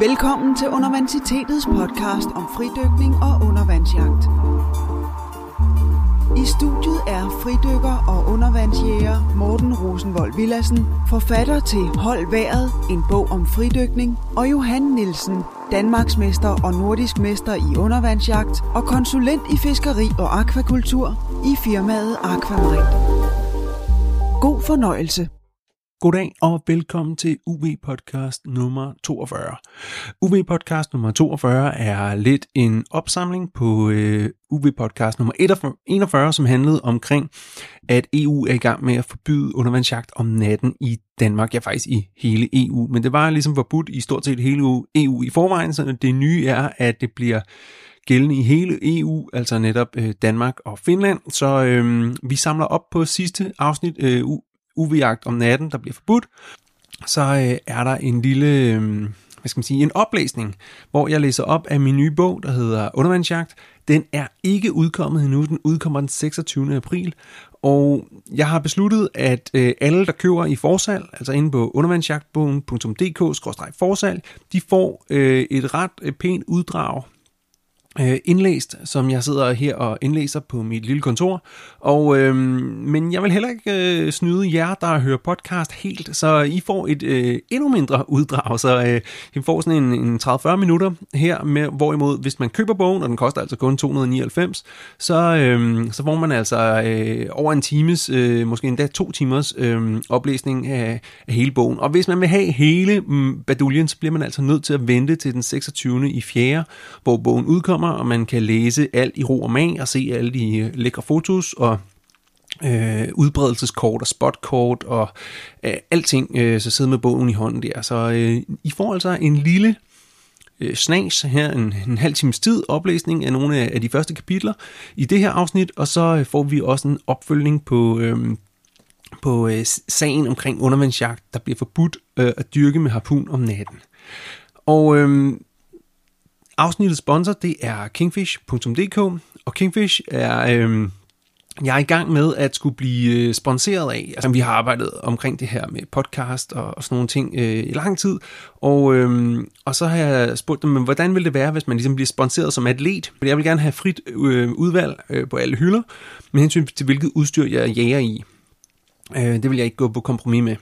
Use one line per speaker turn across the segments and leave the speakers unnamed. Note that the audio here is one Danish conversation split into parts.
Velkommen til Universitetets podcast om fridykning og undervandsjagt. I studiet er fridykker og undervandsjæger Morten Rosenvold Villassen, forfatter til Hold Været, en bog om fridykning, og Johan Nielsen, Danmarksmester og nordisk mester i undervandsjagt og konsulent i fiskeri og akvakultur i firmaet Aquamarind. God fornøjelse.
Goddag og velkommen til UV Podcast nummer 42. UV Podcast nummer 42 er lidt en opsamling på øh, UV Podcast nummer 41, som handlede omkring, at EU er i gang med at forbyde undervandsjagt om natten i Danmark, ja faktisk i hele EU. Men det var ligesom forbudt i stort set hele EU i forvejen, så det nye er, at det bliver gældende i hele EU, altså netop øh, Danmark og Finland. Så øh, vi samler op på sidste afsnit, øh, UV-jagt om natten, der bliver forbudt, så øh, er der en lille, øh, hvad skal man sige, en oplæsning, hvor jeg læser op af min nye bog, der hedder Undervandsjagt. Den er ikke udkommet endnu, den udkommer den 26. april, og jeg har besluttet, at øh, alle, der køber i forsalg, altså inde på undervandsjagtbogen.dk-forsalg, de får øh, et ret øh, pænt uddrag øh, indlæst, som jeg sidder her og indlæser på mit lille kontor. Og, øh, men jeg vil heller ikke øh, snyde jer, der hører podcast helt, så I får et øh, endnu mindre uddrag. Så øh, I får sådan en, en 30-40 minutter her, med, hvorimod hvis man køber bogen, og den koster altså kun 299, så, øh, så får man altså øh, over en times, øh, måske endda to timers øh, oplæsning af, af hele bogen. Og hvis man vil have hele mm, baduljen, så bliver man altså nødt til at vente til den 26. i 4., hvor bogen udkommer, og man kan læse alt i ro og mag og se alle de øh, lækre fotos og øh, udbredelseskort og spotkort og øh, alting, øh, så sidde med bogen i hånden der. Så øh, I får altså en lille øh, snas her, en, en halv times tid oplæsning af nogle af, af de første kapitler i det her afsnit, og så øh, får vi også en opfølgning på, øh, på øh, sagen omkring undervandsjagt, der bliver forbudt øh, at dyrke med harpun om natten. Og øh, Afsnittets sponsor, det er kingfish.dk, og Kingfish er... Øh, jeg er i gang med at skulle blive øh, sponsoreret af. Altså, vi har arbejdet omkring det her med podcast og, og sådan nogle ting øh, i lang tid. Og, øh, og så har jeg spurgt dem, hvordan vil det være, hvis man ligesom bliver sponsoreret som atlet? Fordi jeg vil gerne have frit øh, udvalg øh, på alle hylder, med hensyn til hvilket udstyr jeg jager i. Øh, det vil jeg ikke gå på kompromis med.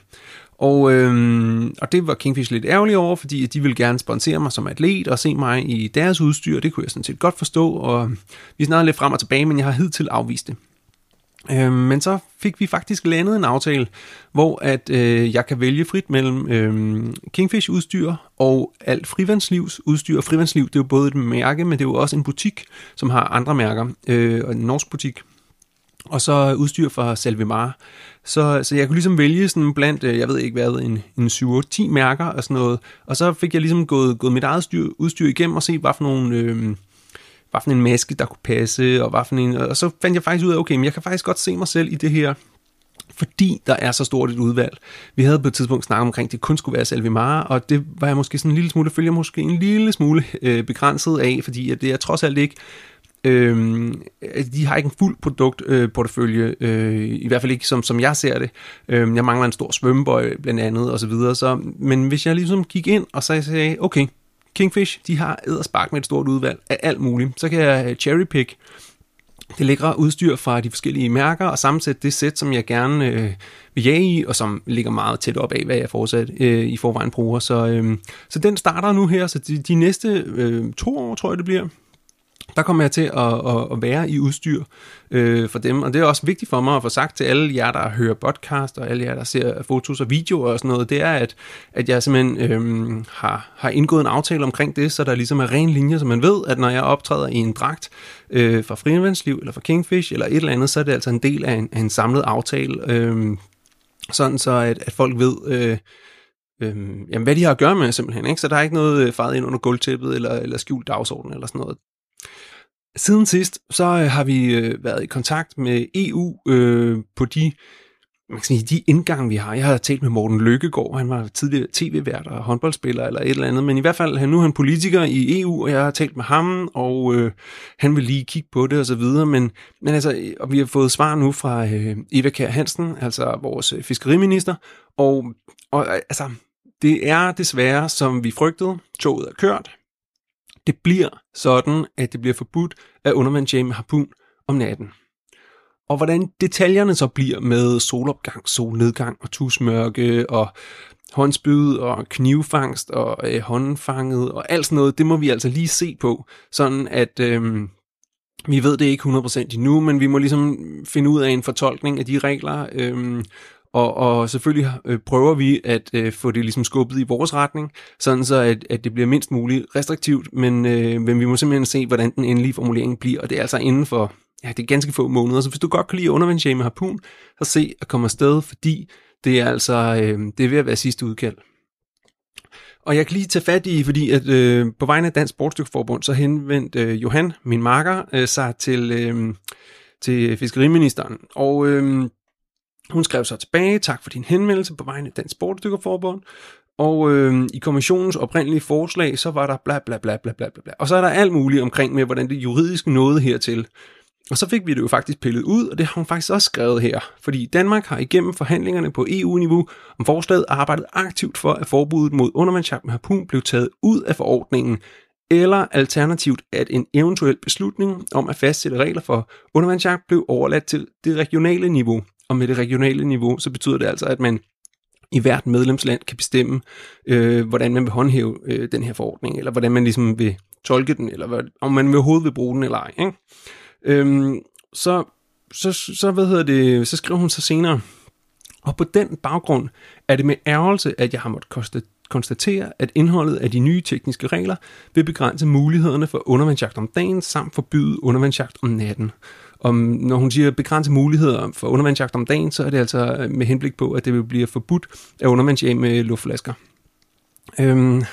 Og, øhm, og det var Kingfish lidt ærgerlig over, fordi de ville gerne sponsere mig som atlet og se mig i deres udstyr. Det kunne jeg sådan set godt forstå, og vi snakkede lidt frem og tilbage, men jeg har hidtil afvist det. Øhm, men så fik vi faktisk landet en aftale, hvor at øh, jeg kan vælge frit mellem øh, Kingfish udstyr og alt frivandslivs udstyr. Frivandsliv det er jo både et mærke, men det er jo også en butik, som har andre mærker, øh, og en norsk butik og så udstyr fra Salvemar. Så, så jeg kunne ligesom vælge sådan blandt, øh, jeg ved ikke hvad, en, en 7-8-10 mærker og sådan noget. Og så fik jeg ligesom gået, gået mit eget styr, udstyr igennem og se, hvad for nogle... Øh, hvad for en maske, der kunne passe, og hvad for en, og så fandt jeg faktisk ud af, okay, men jeg kan faktisk godt se mig selv i det her, fordi der er så stort et udvalg. Vi havde på et tidspunkt snakket omkring, at det kun skulle være Salvimara, og det var jeg måske sådan en lille smule, følger måske en lille smule øh, begrænset af, fordi at det er trods alt ikke Øhm, altså, de har ikke en fuld produktportefølje, øh, øh, i hvert fald ikke som, som jeg ser det. Øhm, jeg mangler en stor svømmebøj blandt andet og så videre. Så, men hvis jeg ligesom gik ind og så sagde, okay, Kingfish, de har spark med et stort udvalg af alt muligt, så kan jeg cherrypick det lækre udstyr fra de forskellige mærker og sammensætte det sæt, som jeg gerne øh, vil jage i, og som ligger meget tæt op af, hvad jeg fortsat øh, i forvejen bruger. Så, øh, så den starter nu her, så de, de næste øh, to år, tror jeg det bliver, der kommer jeg til at, at, at være i udstyr øh, for dem, og det er også vigtigt for mig at få sagt til alle jer, der hører podcast, og alle jer, der ser fotos og videoer og sådan noget, det er, at, at jeg simpelthen øh, har, har indgået en aftale omkring det, så der ligesom er ren linje, så man ved, at når jeg optræder i en dragt øh, fra Frivandsliv, eller fra Kingfish, eller et eller andet, så er det altså en del af en, af en samlet aftale, øh, sådan så at, at folk ved... Øh, Øhm, jamen, hvad de har at gøre med simpelthen, ikke? Så der er ikke noget øh, faret ind under gulvtæppet eller, eller skjult dagsorden eller sådan noget. Siden sidst, så øh, har vi øh, været i kontakt med EU øh, på de, man kan sige, de indgange, vi har. Jeg har talt med Morten Lykkegaard, han var tidligere tv-vært og håndboldspiller eller et eller andet, men i hvert fald, nu er han politiker i EU, og jeg har talt med ham, og øh, han vil lige kigge på det og så videre, men, men altså, øh, og vi har fået svar nu fra øh, Eva Kær Hansen, altså vores øh, fiskeriminister, og, og altså, det er desværre, som vi frygtede, toget er kørt. Det bliver sådan, at det bliver forbudt at undervandsjage Jamie harpun om natten. Og hvordan detaljerne så bliver med solopgang, solnedgang og tusmørke og håndsbyd og knivfangst og øh, håndfanget og alt sådan noget, det må vi altså lige se på, sådan at øh, vi ved det ikke 100% endnu, men vi må ligesom finde ud af en fortolkning af de regler, øh, og, og selvfølgelig øh, prøver vi at øh, få det ligesom skubbet i vores retning, sådan så at, at det bliver mindst muligt restriktivt, men, øh, men vi må simpelthen se, hvordan den endelige formulering bliver, og det er altså inden for ja, det er ganske få måneder. Så hvis du godt kan lide undervandsjage med harpun, så se at komme afsted, fordi det er altså øh, det er ved at være sidste udkald. Og jeg kan lige tage fat i, fordi at øh, på vegne af Dansk Sportsdykkerforbund, så henvendte øh, Johan, min marker, øh, sig til, øh, til fiskeriministeren. Og øh, hun skrev så tilbage, tak for din henvendelse på vegne af Dansk Sportsdykkerforbund. Og øh, i kommissionens oprindelige forslag, så var der bla bla bla bla bla bla. Og så er der alt muligt omkring med, hvordan det juridisk nåede hertil. Og så fik vi det jo faktisk pillet ud, og det har hun faktisk også skrevet her. Fordi Danmark har igennem forhandlingerne på EU-niveau om forslaget arbejdet aktivt for, at forbuddet mod undervandsjagt med harpun blev taget ud af forordningen, eller alternativt, at en eventuel beslutning om at fastsætte regler for undervandsjagt blev overladt til det regionale niveau. Og med det regionale niveau, så betyder det altså, at man i hvert medlemsland kan bestemme, øh, hvordan man vil håndhæve øh, den her forordning, eller hvordan man ligesom vil tolke den, eller hvad, om man overhovedet vil bruge den eller ej. Ikke? Øhm, så, så, så, hvad hedder det, så skriver hun så senere, og på den baggrund er det med ærgelse, at jeg har måttet konstatere, at indholdet af de nye tekniske regler vil begrænse mulighederne for undervandsjagt om dagen, samt forbyde undervandsjagt om natten om, når hun siger begrænse muligheder for undervandsjagt om dagen, så er det altså øh, med henblik på, at det vil blive forbudt at undervandsjage med luftflasker. Øhm,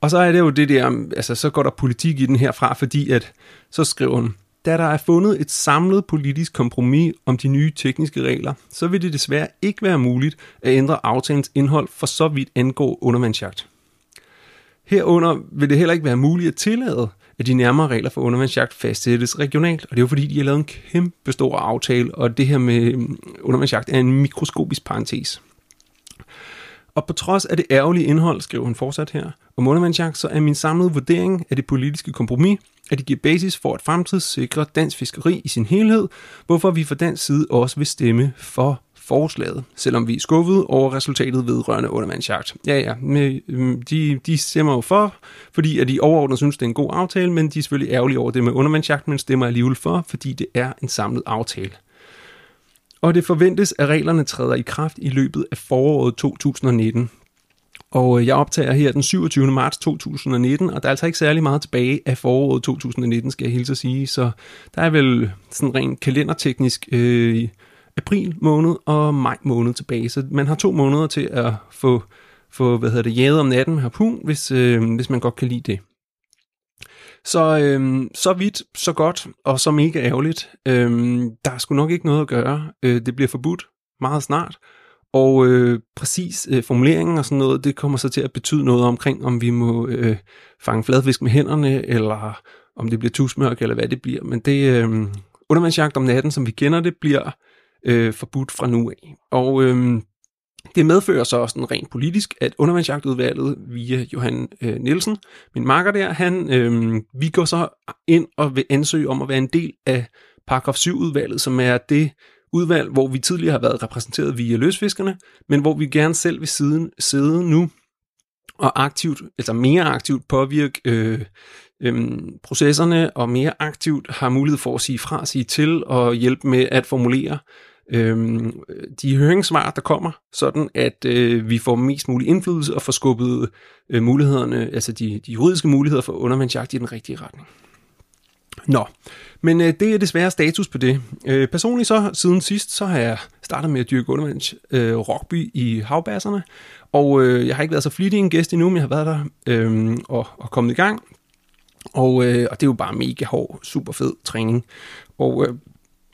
og så er det jo det der, altså så går der politik i den herfra, fordi at, så skriver hun, da der er fundet et samlet politisk kompromis om de nye tekniske regler, så vil det desværre ikke være muligt at ændre aftalens indhold for så vidt angår undervandsjagt. Herunder vil det heller ikke være muligt at tillade, at de nærmere regler for undervandsjagt fastsættes regionalt, og det er jo fordi, de har lavet en kæmpe stor aftale, og det her med øhm, undervandsjagt er en mikroskopisk parentes. Og på trods af det ærgerlige indhold, skriver hun fortsat her, om undervandsjagt, så er min samlede vurdering af det politiske kompromis, at det giver basis for at fremtidssikre dansk fiskeri i sin helhed, hvorfor vi fra dansk side også vil stemme for forslaget, selvom vi er skuffet over resultatet vedrørende undervandsjagt. Ja, ja, med, øhm, de, de stemmer jo for, fordi at de overordnet synes, det er en god aftale, men de er selvfølgelig ærgerlige over det med undervandsjagt, men stemmer alligevel for, fordi det er en samlet aftale. Og det forventes, at reglerne træder i kraft i løbet af foråret 2019. Og øh, jeg optager her den 27. marts 2019, og der er altså ikke særlig meget tilbage af foråret 2019, skal jeg hilse at sige. Så der er vel sådan rent kalenderteknisk øh, april måned og maj måned tilbage. Så man har to måneder til at få, få hvad hedder det, jaget om natten med harpun, hvis, øh, hvis man godt kan lide det. Så, øh, så vidt, så godt, og så mega ærgerligt. Øh, der er sgu nok ikke noget at gøre. Øh, det bliver forbudt meget snart. Og øh, præcis øh, formuleringen og sådan noget, det kommer så til at betyde noget omkring, om vi må øh, fange fladfisk med hænderne, eller om det bliver tusmørk, eller hvad det bliver. Men det øh, undervandsjagt om natten, som vi kender det, bliver øh, forbudt fra nu af. Og øh, det medfører så også rent politisk, at undervandsjagtudvalget via Johan øh, Nielsen, min makker der, han, øh, vi går så ind og vil ansøge om at være en del af paragraf 7-udvalget, som er det udvalg, hvor vi tidligere har været repræsenteret via løsfiskerne, men hvor vi gerne selv vil siden, sidde nu og aktivt, altså mere aktivt påvirke øh, øh, processerne, og mere aktivt har mulighed for at sige fra, sige til og hjælpe med at formulere øh, de høringssvar, der kommer, sådan at øh, vi får mest mulig indflydelse og får skubbet øh, mulighederne, altså de, de juridiske muligheder for undervandsjagt i den rigtige retning. Nå, men øh, det er desværre status på det. Øh, personligt så, siden sidst, så har jeg startet med at dyrke undervands øh, rugby i havbasserne, og øh, jeg har ikke været så flittig en gæst endnu, men jeg har været der øh, og, og kommet i gang. Og, øh, og det er jo bare mega hård, super fed træning. Og øh,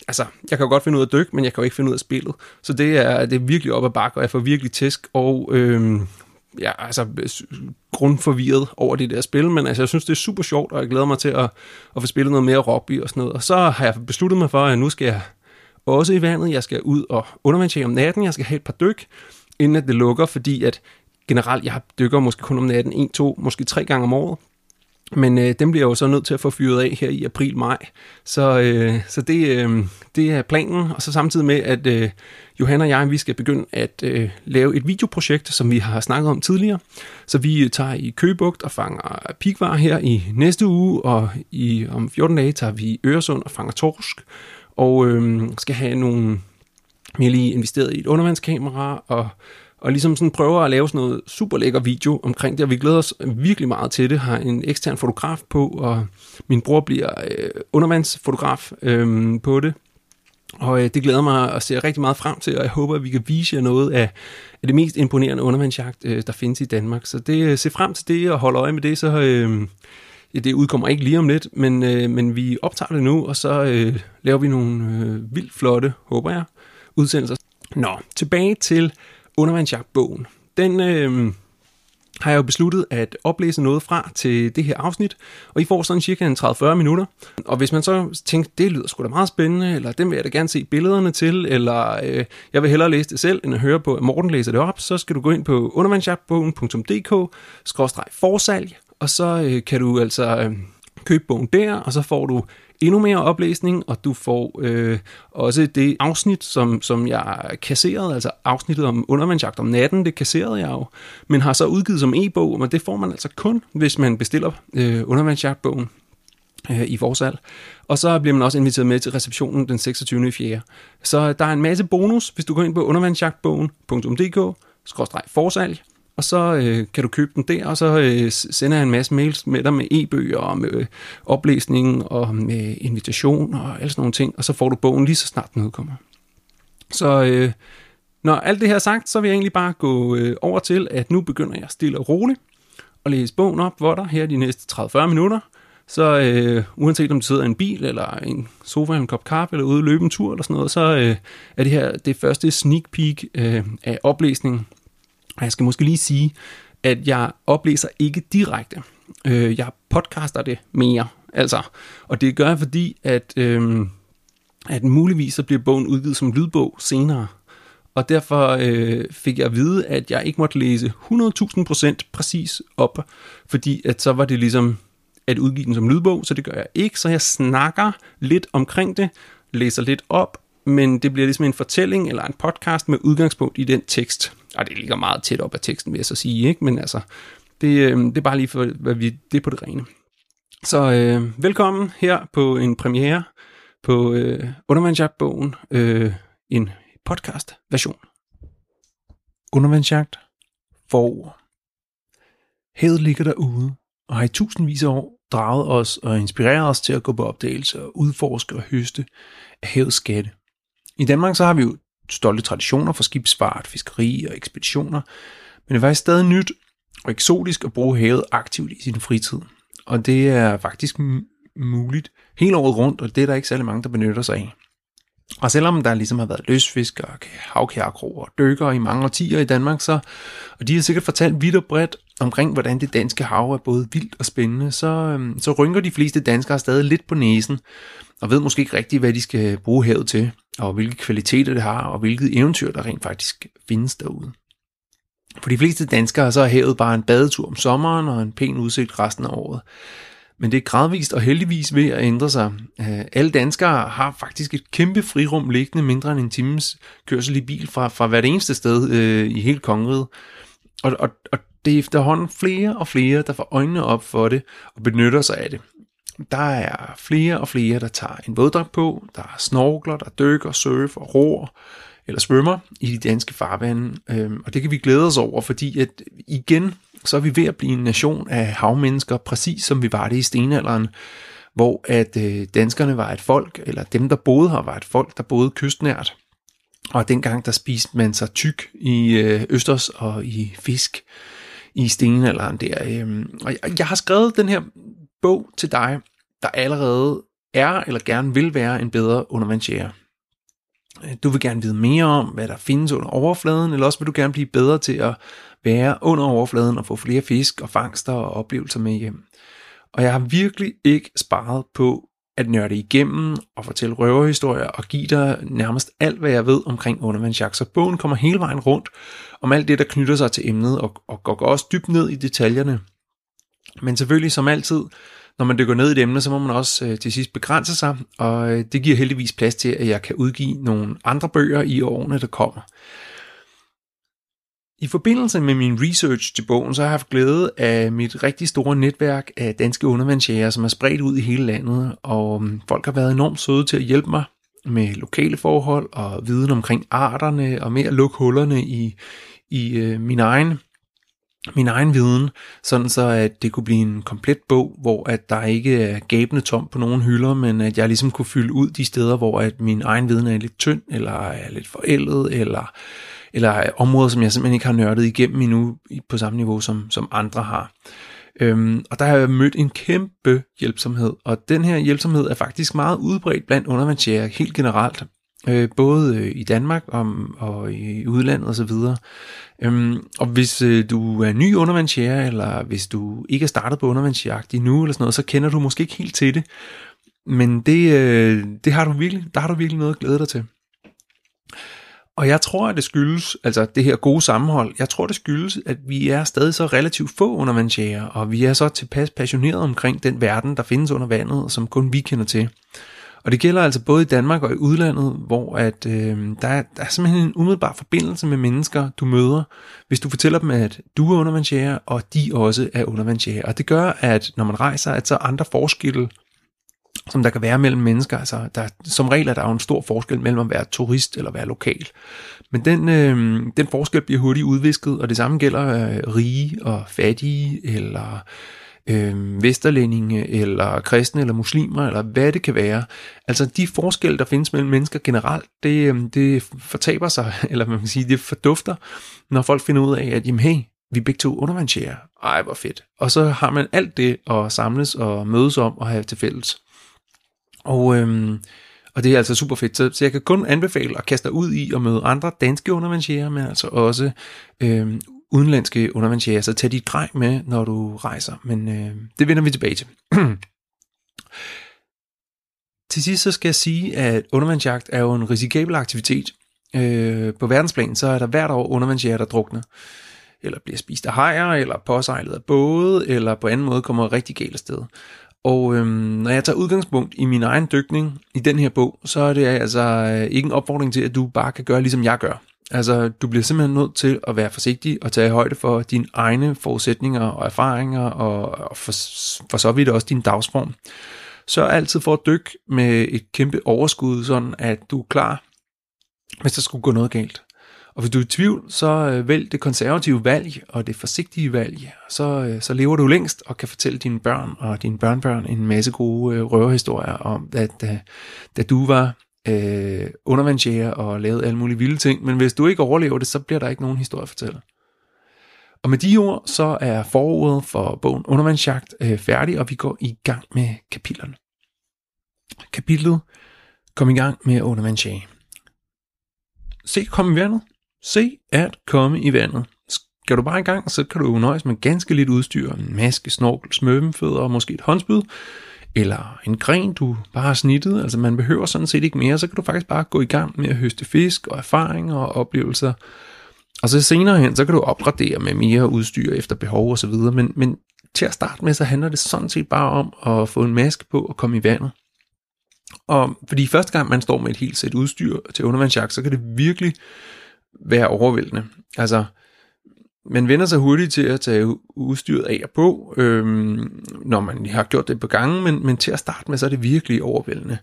altså, jeg kan jo godt finde ud af at dykke, men jeg kan jo ikke finde ud af spillet. Så det er, det er virkelig op ad bakke, og jeg får virkelig tæsk, og øh, ja, altså grundforvirret over det der spil, men altså, jeg synes, det er super sjovt, og jeg glæder mig til at, at få spillet noget mere rugby og sådan noget. Og så har jeg besluttet mig for, at nu skal jeg også i vandet, jeg skal ud og undervandsjage om natten, jeg skal have et par dyk, inden at det lukker, fordi at generelt, jeg dykker måske kun om natten en, to, måske tre gange om året. Men øh, dem bliver jeg jo så nødt til at få fyret af her i april-maj. Så, øh, så det, øh, det er planen. Og så samtidig med, at øh, Johanna og jeg, vi skal begynde at øh, lave et videoprojekt, som vi har snakket om tidligere. Så vi øh, tager i Køgebugt og fanger pikvar her i næste uge, og i, om 14 dage tager vi i Øresund og fanger torsk. Og øh, skal have nogle... Vi har lige investeret i et undervandskamera, og og ligesom sådan prøver at lave sådan noget super lækker video omkring det, og vi glæder os virkelig meget til det, har en ekstern fotograf på, og min bror bliver øh, undervandsfotograf øh, på det, og øh, det glæder mig at se rigtig meget frem til, og jeg håber, at vi kan vise jer noget af, af det mest imponerende undervandsjagt, øh, der findes i Danmark. Så det, øh, se frem til det og hold øje med det, så øh, det udkommer ikke lige om lidt, men, øh, men vi optager det nu, og så øh, laver vi nogle øh, vildt flotte, håber jeg, udsendelser. Nå, tilbage til undervandsjagtbogen. Den øh, har jeg jo besluttet at oplæse noget fra til det her afsnit, og I får sådan cirka 30-40 minutter. Og hvis man så tænker, det lyder sgu da meget spændende, eller den vil jeg da gerne se billederne til, eller øh, jeg vil hellere læse det selv, end at høre på, at Morten læser det op, så skal du gå ind på undervandsjagtbogen.dk-forsalg, og så øh, kan du altså øh, købe bogen der, og så får du endnu mere oplæsning, og du får øh, også det afsnit, som, som jeg kasserede, altså afsnittet om undervandsjagt om natten, det kasserede jeg jo, men har så udgivet som e-bog, men det får man altså kun, hvis man bestiller øh, undervandsjagtbogen øh, i forsal. Og så bliver man også inviteret med til receptionen den 26. i 4. Så der er en masse bonus, hvis du går ind på undervandsjagtbogen.dk-forsalg, og så øh, kan du købe den der, og så øh, sender jeg en masse mails med dig med e-bøger og med øh, oplæsning og med invitation og alle sådan nogle ting, og så får du bogen lige så snart den udkommer. Så øh, når alt det her er sagt, så vil jeg egentlig bare gå øh, over til, at nu begynder jeg stille og roligt at læse bogen op for der her de næste 30-40 minutter. Så øh, uanset om du sidder i en bil, eller en sofa, en kop kaffe, eller ude og løbe en tur, eller sådan noget, så øh, er det her det første sneak peek øh, af oplæsningen og jeg skal måske lige sige, at jeg oplæser ikke direkte. Øh, jeg podcaster det mere. Altså, og det gør jeg, fordi at, øh, at muligvis så bliver bogen udgivet som lydbog senere. Og derfor øh, fik jeg at vide, at jeg ikke måtte læse 100.000% præcis op, fordi at så var det ligesom at udgive den som lydbog, så det gør jeg ikke. Så jeg snakker lidt omkring det, læser lidt op, men det bliver ligesom en fortælling eller en podcast med udgangspunkt i den tekst. Og det ligger meget tæt op af teksten, vil jeg så sige, ikke? men altså, det, øh, det er bare lige for, hvad vi, det er på det rene. Så øh, velkommen her på en premiere på øh, Undervandsjagt-bogen, øh, en podcast-version. Undervandsjagt for Havet ligger derude og har i tusindvis af år draget os og inspireret os til at gå på opdagelse og udforske og høste af havets skatte. I Danmark så har vi jo stolte traditioner for skibsfart, fiskeri og ekspeditioner, men det er faktisk stadig nyt og eksotisk at bruge havet aktivt i sin fritid. Og det er faktisk muligt hele året rundt, og det er der ikke særlig mange, der benytter sig af. Og selvom der ligesom har været løsfiskere, og havkærkro og dykker i mange årtier i Danmark, så, og de har sikkert fortalt vidt og bredt omkring, hvordan det danske hav er både vildt og spændende, så, øhm, så rynker de fleste danskere stadig lidt på næsen, og ved måske ikke rigtigt, hvad de skal bruge havet til, og hvilke kvaliteter det har, og hvilket eventyr, der rent faktisk findes derude. For de fleste danskere så er havet bare en badetur om sommeren og en pæn udsigt resten af året. Men det er gradvist og heldigvis ved at ændre sig. Øh, alle danskere har faktisk et kæmpe frirum liggende mindre end en times kørsel i bil fra, fra hvert eneste sted øh, i hele kongeriget. Og, og, og det er efterhånden flere og flere, der får øjnene op for det og benytter sig af det. Der er flere og flere, der tager en våddragt på, der er snorkler, der dykker, surfer, roer eller svømmer i de danske farvande. Øhm, og det kan vi glæde os over, fordi at igen, så er vi ved at blive en nation af havmennesker, præcis som vi var det i stenalderen, hvor at øh, danskerne var et folk, eller dem, der boede her, var et folk, der boede kystnært. Og dengang, der spiste man sig tyk i øh, østers og i fisk i stenalderen der. Øhm, og jeg har skrevet den her bog til dig, der allerede er eller gerne vil være en bedre undervandsjæger. Øh, du vil gerne vide mere om, hvad der findes under overfladen, eller også vil du gerne blive bedre til at være under overfladen og få flere fisk og fangster og oplevelser med hjem. Og jeg har virkelig ikke sparet på at nørde igennem og fortælle røverhistorier og give dig nærmest alt, hvad jeg ved omkring undervandsjagt. Så bogen kommer hele vejen rundt om alt det, der knytter sig til emnet og, og går også dybt ned i detaljerne. Men selvfølgelig som altid, når man dykker ned i et emne, så må man også øh, til sidst begrænse sig, og øh, det giver heldigvis plads til, at jeg kan udgive nogle andre bøger i årene, der kommer. I forbindelse med min research til bogen, så har jeg haft glæde af mit rigtig store netværk af danske undervandsjæger, som er spredt ud i hele landet, og mm, folk har været enormt søde til at hjælpe mig med lokale forhold og viden omkring arterne og med at lukke hullerne i, i øh, min egen min egen viden, sådan så at det kunne blive en komplet bog, hvor at der ikke er gabende tom på nogen hylder, men at jeg ligesom kunne fylde ud de steder, hvor at min egen viden er lidt tynd, eller er lidt forældet, eller, eller områder, som jeg simpelthen ikke har nørdet igennem endnu på samme niveau, som, som andre har. Øhm, og der har jeg mødt en kæmpe hjælpsomhed, og den her hjælpsomhed er faktisk meget udbredt blandt undervandsjæger helt generelt øh, både øh, i Danmark og, og i udlandet osv. Øhm, og hvis øh, du er ny undervandsjæger, eller hvis du ikke er startet på undervandsjagt endnu, eller sådan noget, så kender du måske ikke helt til det. Men det, øh, det har du virkelig, der har du virkelig noget at glæde dig til. Og jeg tror, at det skyldes, altså det her gode sammenhold, jeg tror, det skyldes, at vi er stadig så relativt få undervandsjæger, og vi er så tilpas passionerede omkring den verden, der findes under vandet, som kun vi kender til. Og det gælder altså både i Danmark og i udlandet, hvor at, øh, der, er, der er simpelthen en umiddelbar forbindelse med mennesker, du møder, hvis du fortæller dem, at du er undervandsjæger, og de også er undervandsjæger. Og det gør, at når man rejser, at så andre forskelle, som der kan være mellem mennesker, altså der, som regel er der jo en stor forskel mellem at være turist eller være lokal. Men den, øh, den forskel bliver hurtigt udvisket, og det samme gælder øh, rige og fattige, eller øh, Øh, vesterlændinge, eller kristne, eller muslimer, eller hvad det kan være. Altså de forskelle, der findes mellem mennesker generelt, det, øh, det fortaber sig, eller man kan sige, det fordufter, når folk finder ud af, at jamen, hey, vi er begge to undervandsjæger. Ej, hvor fedt. Og så har man alt det at samles og mødes om og have til fælles. Og, øhm, og det er altså super fedt. Så, så jeg kan kun anbefale at kaste dig ud i at møde andre danske undervandsjæger, men altså også øhm, udenlandske undervandsjæger, så tag dit grej med, når du rejser. Men øh, det vender vi tilbage til. til sidst så skal jeg sige, at undervandsjagt er jo en risikabel aktivitet. Øh, på verdensplan så er der hvert år undervandsjæger, der drukner eller bliver spist af hajer, eller påsejlet af både, eller på anden måde kommer rigtig galt sted. Og øhm, når jeg tager udgangspunkt i min egen dykning i den her bog, så er det altså øh, ikke en opfordring til, at du bare kan gøre, ligesom jeg gør. Altså, du bliver simpelthen nødt til at være forsigtig og tage højde for dine egne forudsætninger og erfaringer, og, og for, for så vidt også din dagsform. Så altid for at dykke med et kæmpe overskud, sådan at du er klar, hvis der skulle gå noget galt. Og hvis du er i tvivl, så øh, vælg det konservative valg og det forsigtige valg. Så, øh, så lever du længst og kan fortælle dine børn og dine børnebørn en masse gode øh, røverhistorier om, at da, da du var øh, undervandsjæger og lavet alle mulige vilde ting, men hvis du ikke overlever det, så bliver der ikke nogen historie at fortælle. Og med de ord, så er forordet for bogen Undervandsjagt øh, færdig, og vi går i gang med kapitlerne. Kapitlet Kom i gang med undervandsjage. Se komme i vandet. Se at komme i vandet. Skal du bare i gang, så kan du nøjes med ganske lidt udstyr. En maske, snorkel, smøbenfødder og måske et håndspyd eller en gren, du bare har snittet. Altså man behøver sådan set ikke mere, så kan du faktisk bare gå i gang med at høste fisk og erfaringer og oplevelser. Og så senere hen, så kan du opgradere med mere udstyr efter behov osv. Men, men til at starte med, så handler det sådan set bare om at få en maske på og komme i vandet. Og fordi første gang man står med et helt sæt udstyr til undervandsjagt, så kan det virkelig være overvældende. Altså, man vender sig hurtigt til at tage udstyret af og på, øhm, når man har gjort det på gange, men, men til at starte med, så er det virkelig overvældende.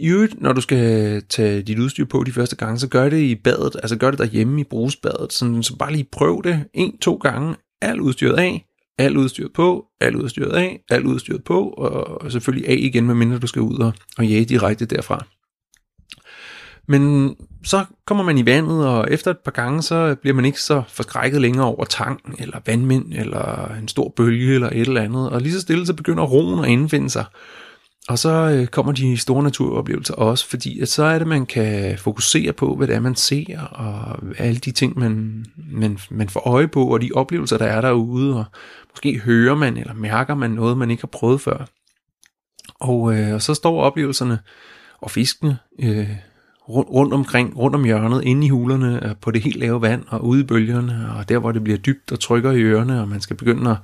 I øvrigt, når du skal tage dit udstyr på de første gange, så gør det i badet, altså gør det derhjemme i brugsbadet, sådan, så bare lige prøv det en, to gange, alt udstyret af, alt udstyret på, alt udstyret af, alt udstyret på, og selvfølgelig af igen, medmindre du skal ud og, og jage direkte derfra. Men så kommer man i vandet, og efter et par gange, så bliver man ikke så forskrækket længere over tang, eller vandmænd, eller en stor bølge, eller et eller andet. Og lige så stille, så begynder roen at indfinde sig. Og så øh, kommer de store naturoplevelser også, fordi at så er det, man kan fokusere på, hvad det er, man ser, og alle de ting, man, man, man får øje på, og de oplevelser, der er derude, og måske hører man eller mærker man noget, man ikke har prøvet før. Og, øh, og så står oplevelserne og fiskene øh, rundt, rundt omkring, rundt om hjørnet, inde i hulerne, øh, på det helt lave vand og ude i bølgerne, og der hvor det bliver dybt og trykker i ørerne, og man skal begynde at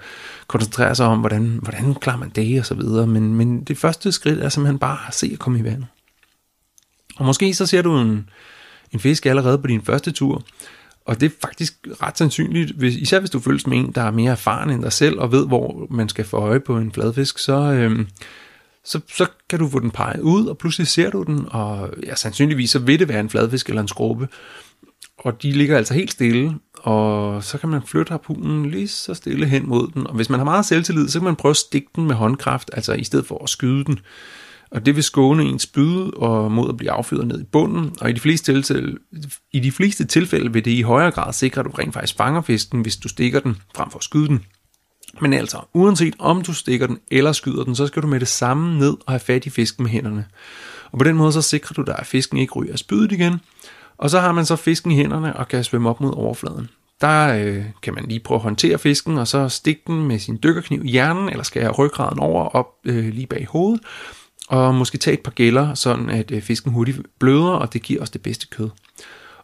koncentrere sig om, hvordan, hvordan klarer man det og så videre. Men, men det første skridt er simpelthen bare at se at komme i vandet. Og måske så ser du en, en fisk allerede på din første tur, og det er faktisk ret sandsynligt, hvis, især hvis du føles med en, der er mere erfaren end dig selv, og ved, hvor man skal få øje på en fladfisk, så, øh, så, så kan du få den peget ud, og pludselig ser du den, og ja, sandsynligvis så vil det være en fladfisk eller en skrubbe. Og de ligger altså helt stille, og så kan man flytte harpunen lige så stille hen mod den. Og hvis man har meget selvtillid, så kan man prøve at stikke den med håndkraft, altså i stedet for at skyde den. Og det vil skåne ens spyd og mod at blive affyret ned i bunden. Og i de, fleste tilfælde, i de fleste tilfælde vil det i højere grad sikre, at du rent faktisk fanger fisken, hvis du stikker den frem for at skyde den. Men altså, uanset om du stikker den eller skyder den, så skal du med det samme ned og have fat i fisken med hænderne. Og på den måde så sikrer du dig, at fisken ikke ryger spydet igen. Og så har man så fisken i hænderne og kan svømme op mod overfladen. Der øh, kan man lige prøve at håndtere fisken, og så stikke den med sin dykkerkniv i hjernen, eller skære ryggraden over op øh, lige bag hovedet, og måske tage et par gælder, sådan at øh, fisken hurtigt bløder, og det giver os det bedste kød.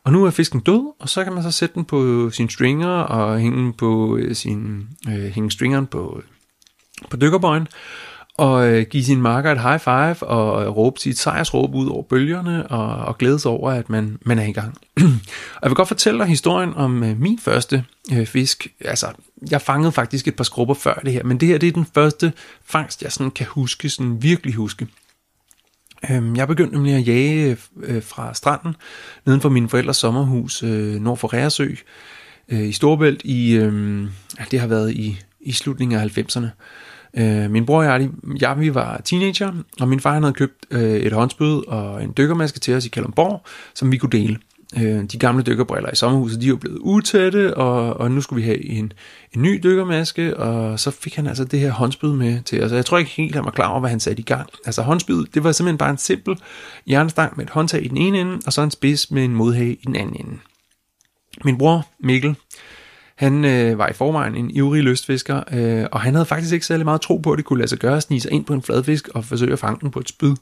Og nu er fisken død, og så kan man så sætte den på sin stringer og hænge på øh, sin øh, hænge stringeren på på dykkerbøjen og øh, give sin marker et high five og øh, råbe sit sejrsråb ud over bølgerne og, og glæde sig over, at man, man er i gang. og jeg vil godt fortælle dig historien om øh, min første øh, fisk. Altså, jeg fangede faktisk et par skrubber før det her, men det her det er den første fangst, jeg sådan kan huske, sådan virkelig huske. Øhm, jeg begyndte nemlig at jage øh, øh, fra stranden neden for mine forældres sommerhus øh, nord for Ræresø i Storbælt i, øhm, det har været i, i slutningen af 90'erne. Min bror og jeg, jeg, vi var teenager, og min far havde købt et håndspyd og en dykkermaske til os i Kalundborg, som vi kunne dele. Øh, de gamle dykkerbriller i sommerhuset, de er jo blevet utætte, og, og nu skulle vi have en, en ny dykkermaske, og så fik han altså det her håndspyd med til os. Jeg tror ikke helt, han var klar over, hvad han satte i gang. Altså håndspyd, det var simpelthen bare en simpel jernstang med et håndtag i den ene ende, og så en spids med en modhage i den anden ende. Min bror Mikkel, han øh, var i forvejen en ivrig lystfisker, øh, og han havde faktisk ikke særlig meget tro på, at det kunne lade sig gøre at snige sig ind på en fladfisk og forsøge at fange den på et spyd.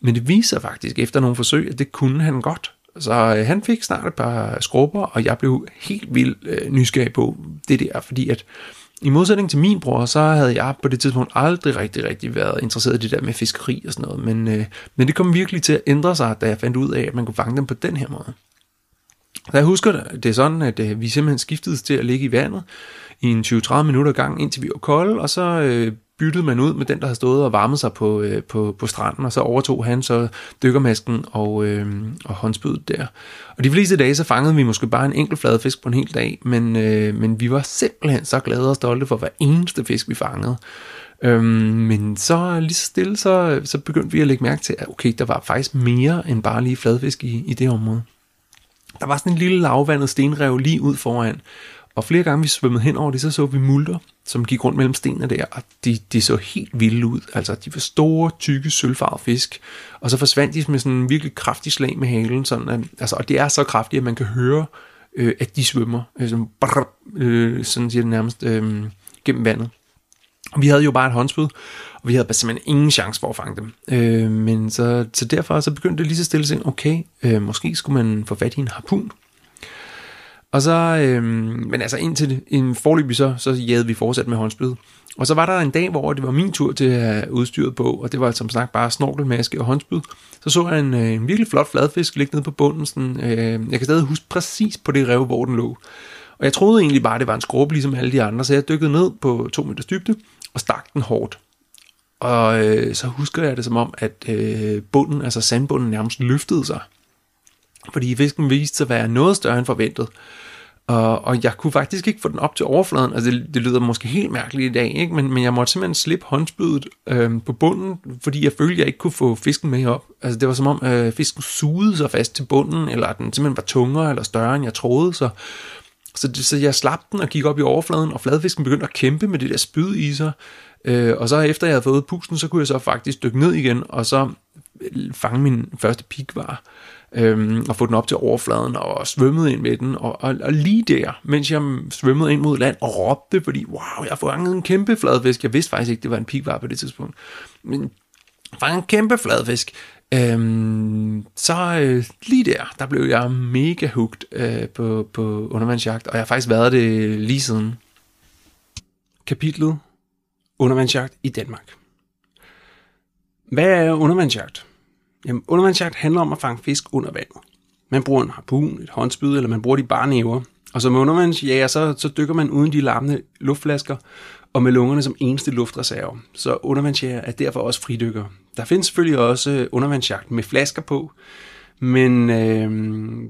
Men det viser faktisk efter nogle forsøg, at det kunne han godt. Så øh, han fik snart et par skrubber, og jeg blev helt vildt øh, nysgerrig på det der, fordi at i modsætning til min bror, så havde jeg på det tidspunkt aldrig rigtig, rigtig været interesseret i det der med fiskeri og sådan noget. Men, øh, men det kom virkelig til at ændre sig, da jeg fandt ud af, at man kunne fange dem på den her måde. Så jeg husker, det er sådan, at øh, vi simpelthen skiftede til at ligge i vandet i en 20-30 minutter gang, indtil vi var kolde, og så øh, byttede man ud med den, der havde stået og varmet sig på, øh, på, på stranden, og så overtog han så dykkermasken og, øh, og håndspydet der. Og de fleste dage, så fangede vi måske bare en enkelt fladfisk på en hel dag, men, øh, men vi var simpelthen så glade og stolte for hver eneste fisk, vi fangede. Øhm, men så lige så stille, så, så begyndte vi at lægge mærke til, at okay, der var faktisk mere end bare lige fladfisk i, i det område. Der var sådan en lille lavvandet stenrev lige ud foran, og flere gange vi svømmede hen over det, så så vi multer, som gik rundt mellem stenene der, og de, de så helt vilde ud. Altså, de var store, tykke, sølvfarvede fisk, og så forsvandt de med sådan en virkelig kraftig slag med halen, sådan at, altså, og det er så kraftigt, at man kan høre, øh, at de svømmer, øh, sådan, brrr, øh, sådan siger det nærmest, øh, gennem vandet. Og vi havde jo bare et håndspyd, og vi havde simpelthen ingen chance for at fange dem. Øh, men så, så derfor så begyndte det lige så stille at sige, okay, øh, måske skulle man få fat i en harpun. Og så, øh, men altså indtil en forløb så, så jagede vi fortsat med håndspyd. Og så var der en dag, hvor det var min tur til at have udstyret på, og det var som sagt bare snorkelmaske og håndspyd. Så så jeg en, øh, en virkelig flot fladfisk ligge nede på bunden. Sådan, øh, jeg kan stadig huske præcis på det rev, hvor den lå. Og jeg troede egentlig bare, det var en skrub, ligesom alle de andre, så jeg dykkede ned på to meters dybde og stak den hårdt. Og øh, så husker jeg det som om, at øh, bunden, altså sandbunden nærmest løftede sig. Fordi fisken viste sig at være noget større end forventet. Og, og jeg kunne faktisk ikke få den op til overfladen. Altså det, det lyder måske helt mærkeligt i dag, ikke? Men, men jeg måtte simpelthen slippe håndspydet øh, på bunden, fordi jeg følte, at jeg ikke kunne få fisken med op. Altså det var som om øh, fisken sugede sig fast til bunden, eller at den simpelthen var tungere eller større, end jeg troede. Så, så, så jeg slap den og gik op i overfladen, og fladfisken begyndte at kæmpe med det der spyd i sig. Øh, og så efter jeg havde fået pusten, så kunne jeg så faktisk dykke ned igen, og så øh, fange min første pikvar, øhm, og få den op til overfladen, og svømmede ind med den, og, og, og lige der, mens jeg svømmede ind mod land, og råbte, fordi wow, jeg har fanget en kæmpe fladfisk, jeg vidste faktisk ikke, det var en pikvar på det tidspunkt, men fanget en kæmpe fladfisk. Øhm, så øh, lige der, der blev jeg mega hooked øh, på, på undervandsjagt, og jeg har faktisk været det lige siden. Kapitlet Undervandsjagt i Danmark. Hvad er undervandsjagt? Jamen, undervandsjagt handler om at fange fisk under vandet. Man bruger en harpun, et håndspyd, eller man bruger de bare næver. Og som undervandsjager, så, så dykker man uden de larmende luftflasker, og med lungerne som eneste luftreserve. Så undervandsjæger er derfor også fridykker. Der findes selvfølgelig også øh, undervandsjagt med flasker på, men øh,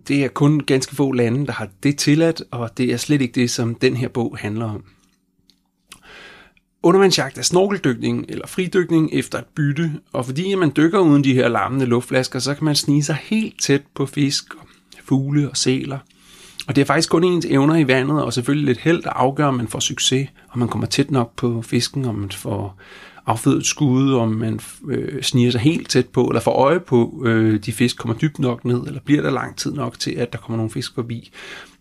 det er kun ganske få lande, der har det tilladt, og det er slet ikke det, som den her bog handler om. Undervandsjagt er snorkeldykning eller fridykning efter et bytte, og fordi man dykker uden de her larmende luftflasker, så kan man snige sig helt tæt på fisk, fugle og sæler. Og det er faktisk kun ens evner i vandet, og selvfølgelig lidt held, der afgør, om man får succes, om man kommer tæt nok på fisken, om man får affødet skud, om man øh, sniger sig helt tæt på, eller får øje på, øh, de fisk kommer dybt nok ned, eller bliver der lang tid nok til, at der kommer nogle fisk forbi.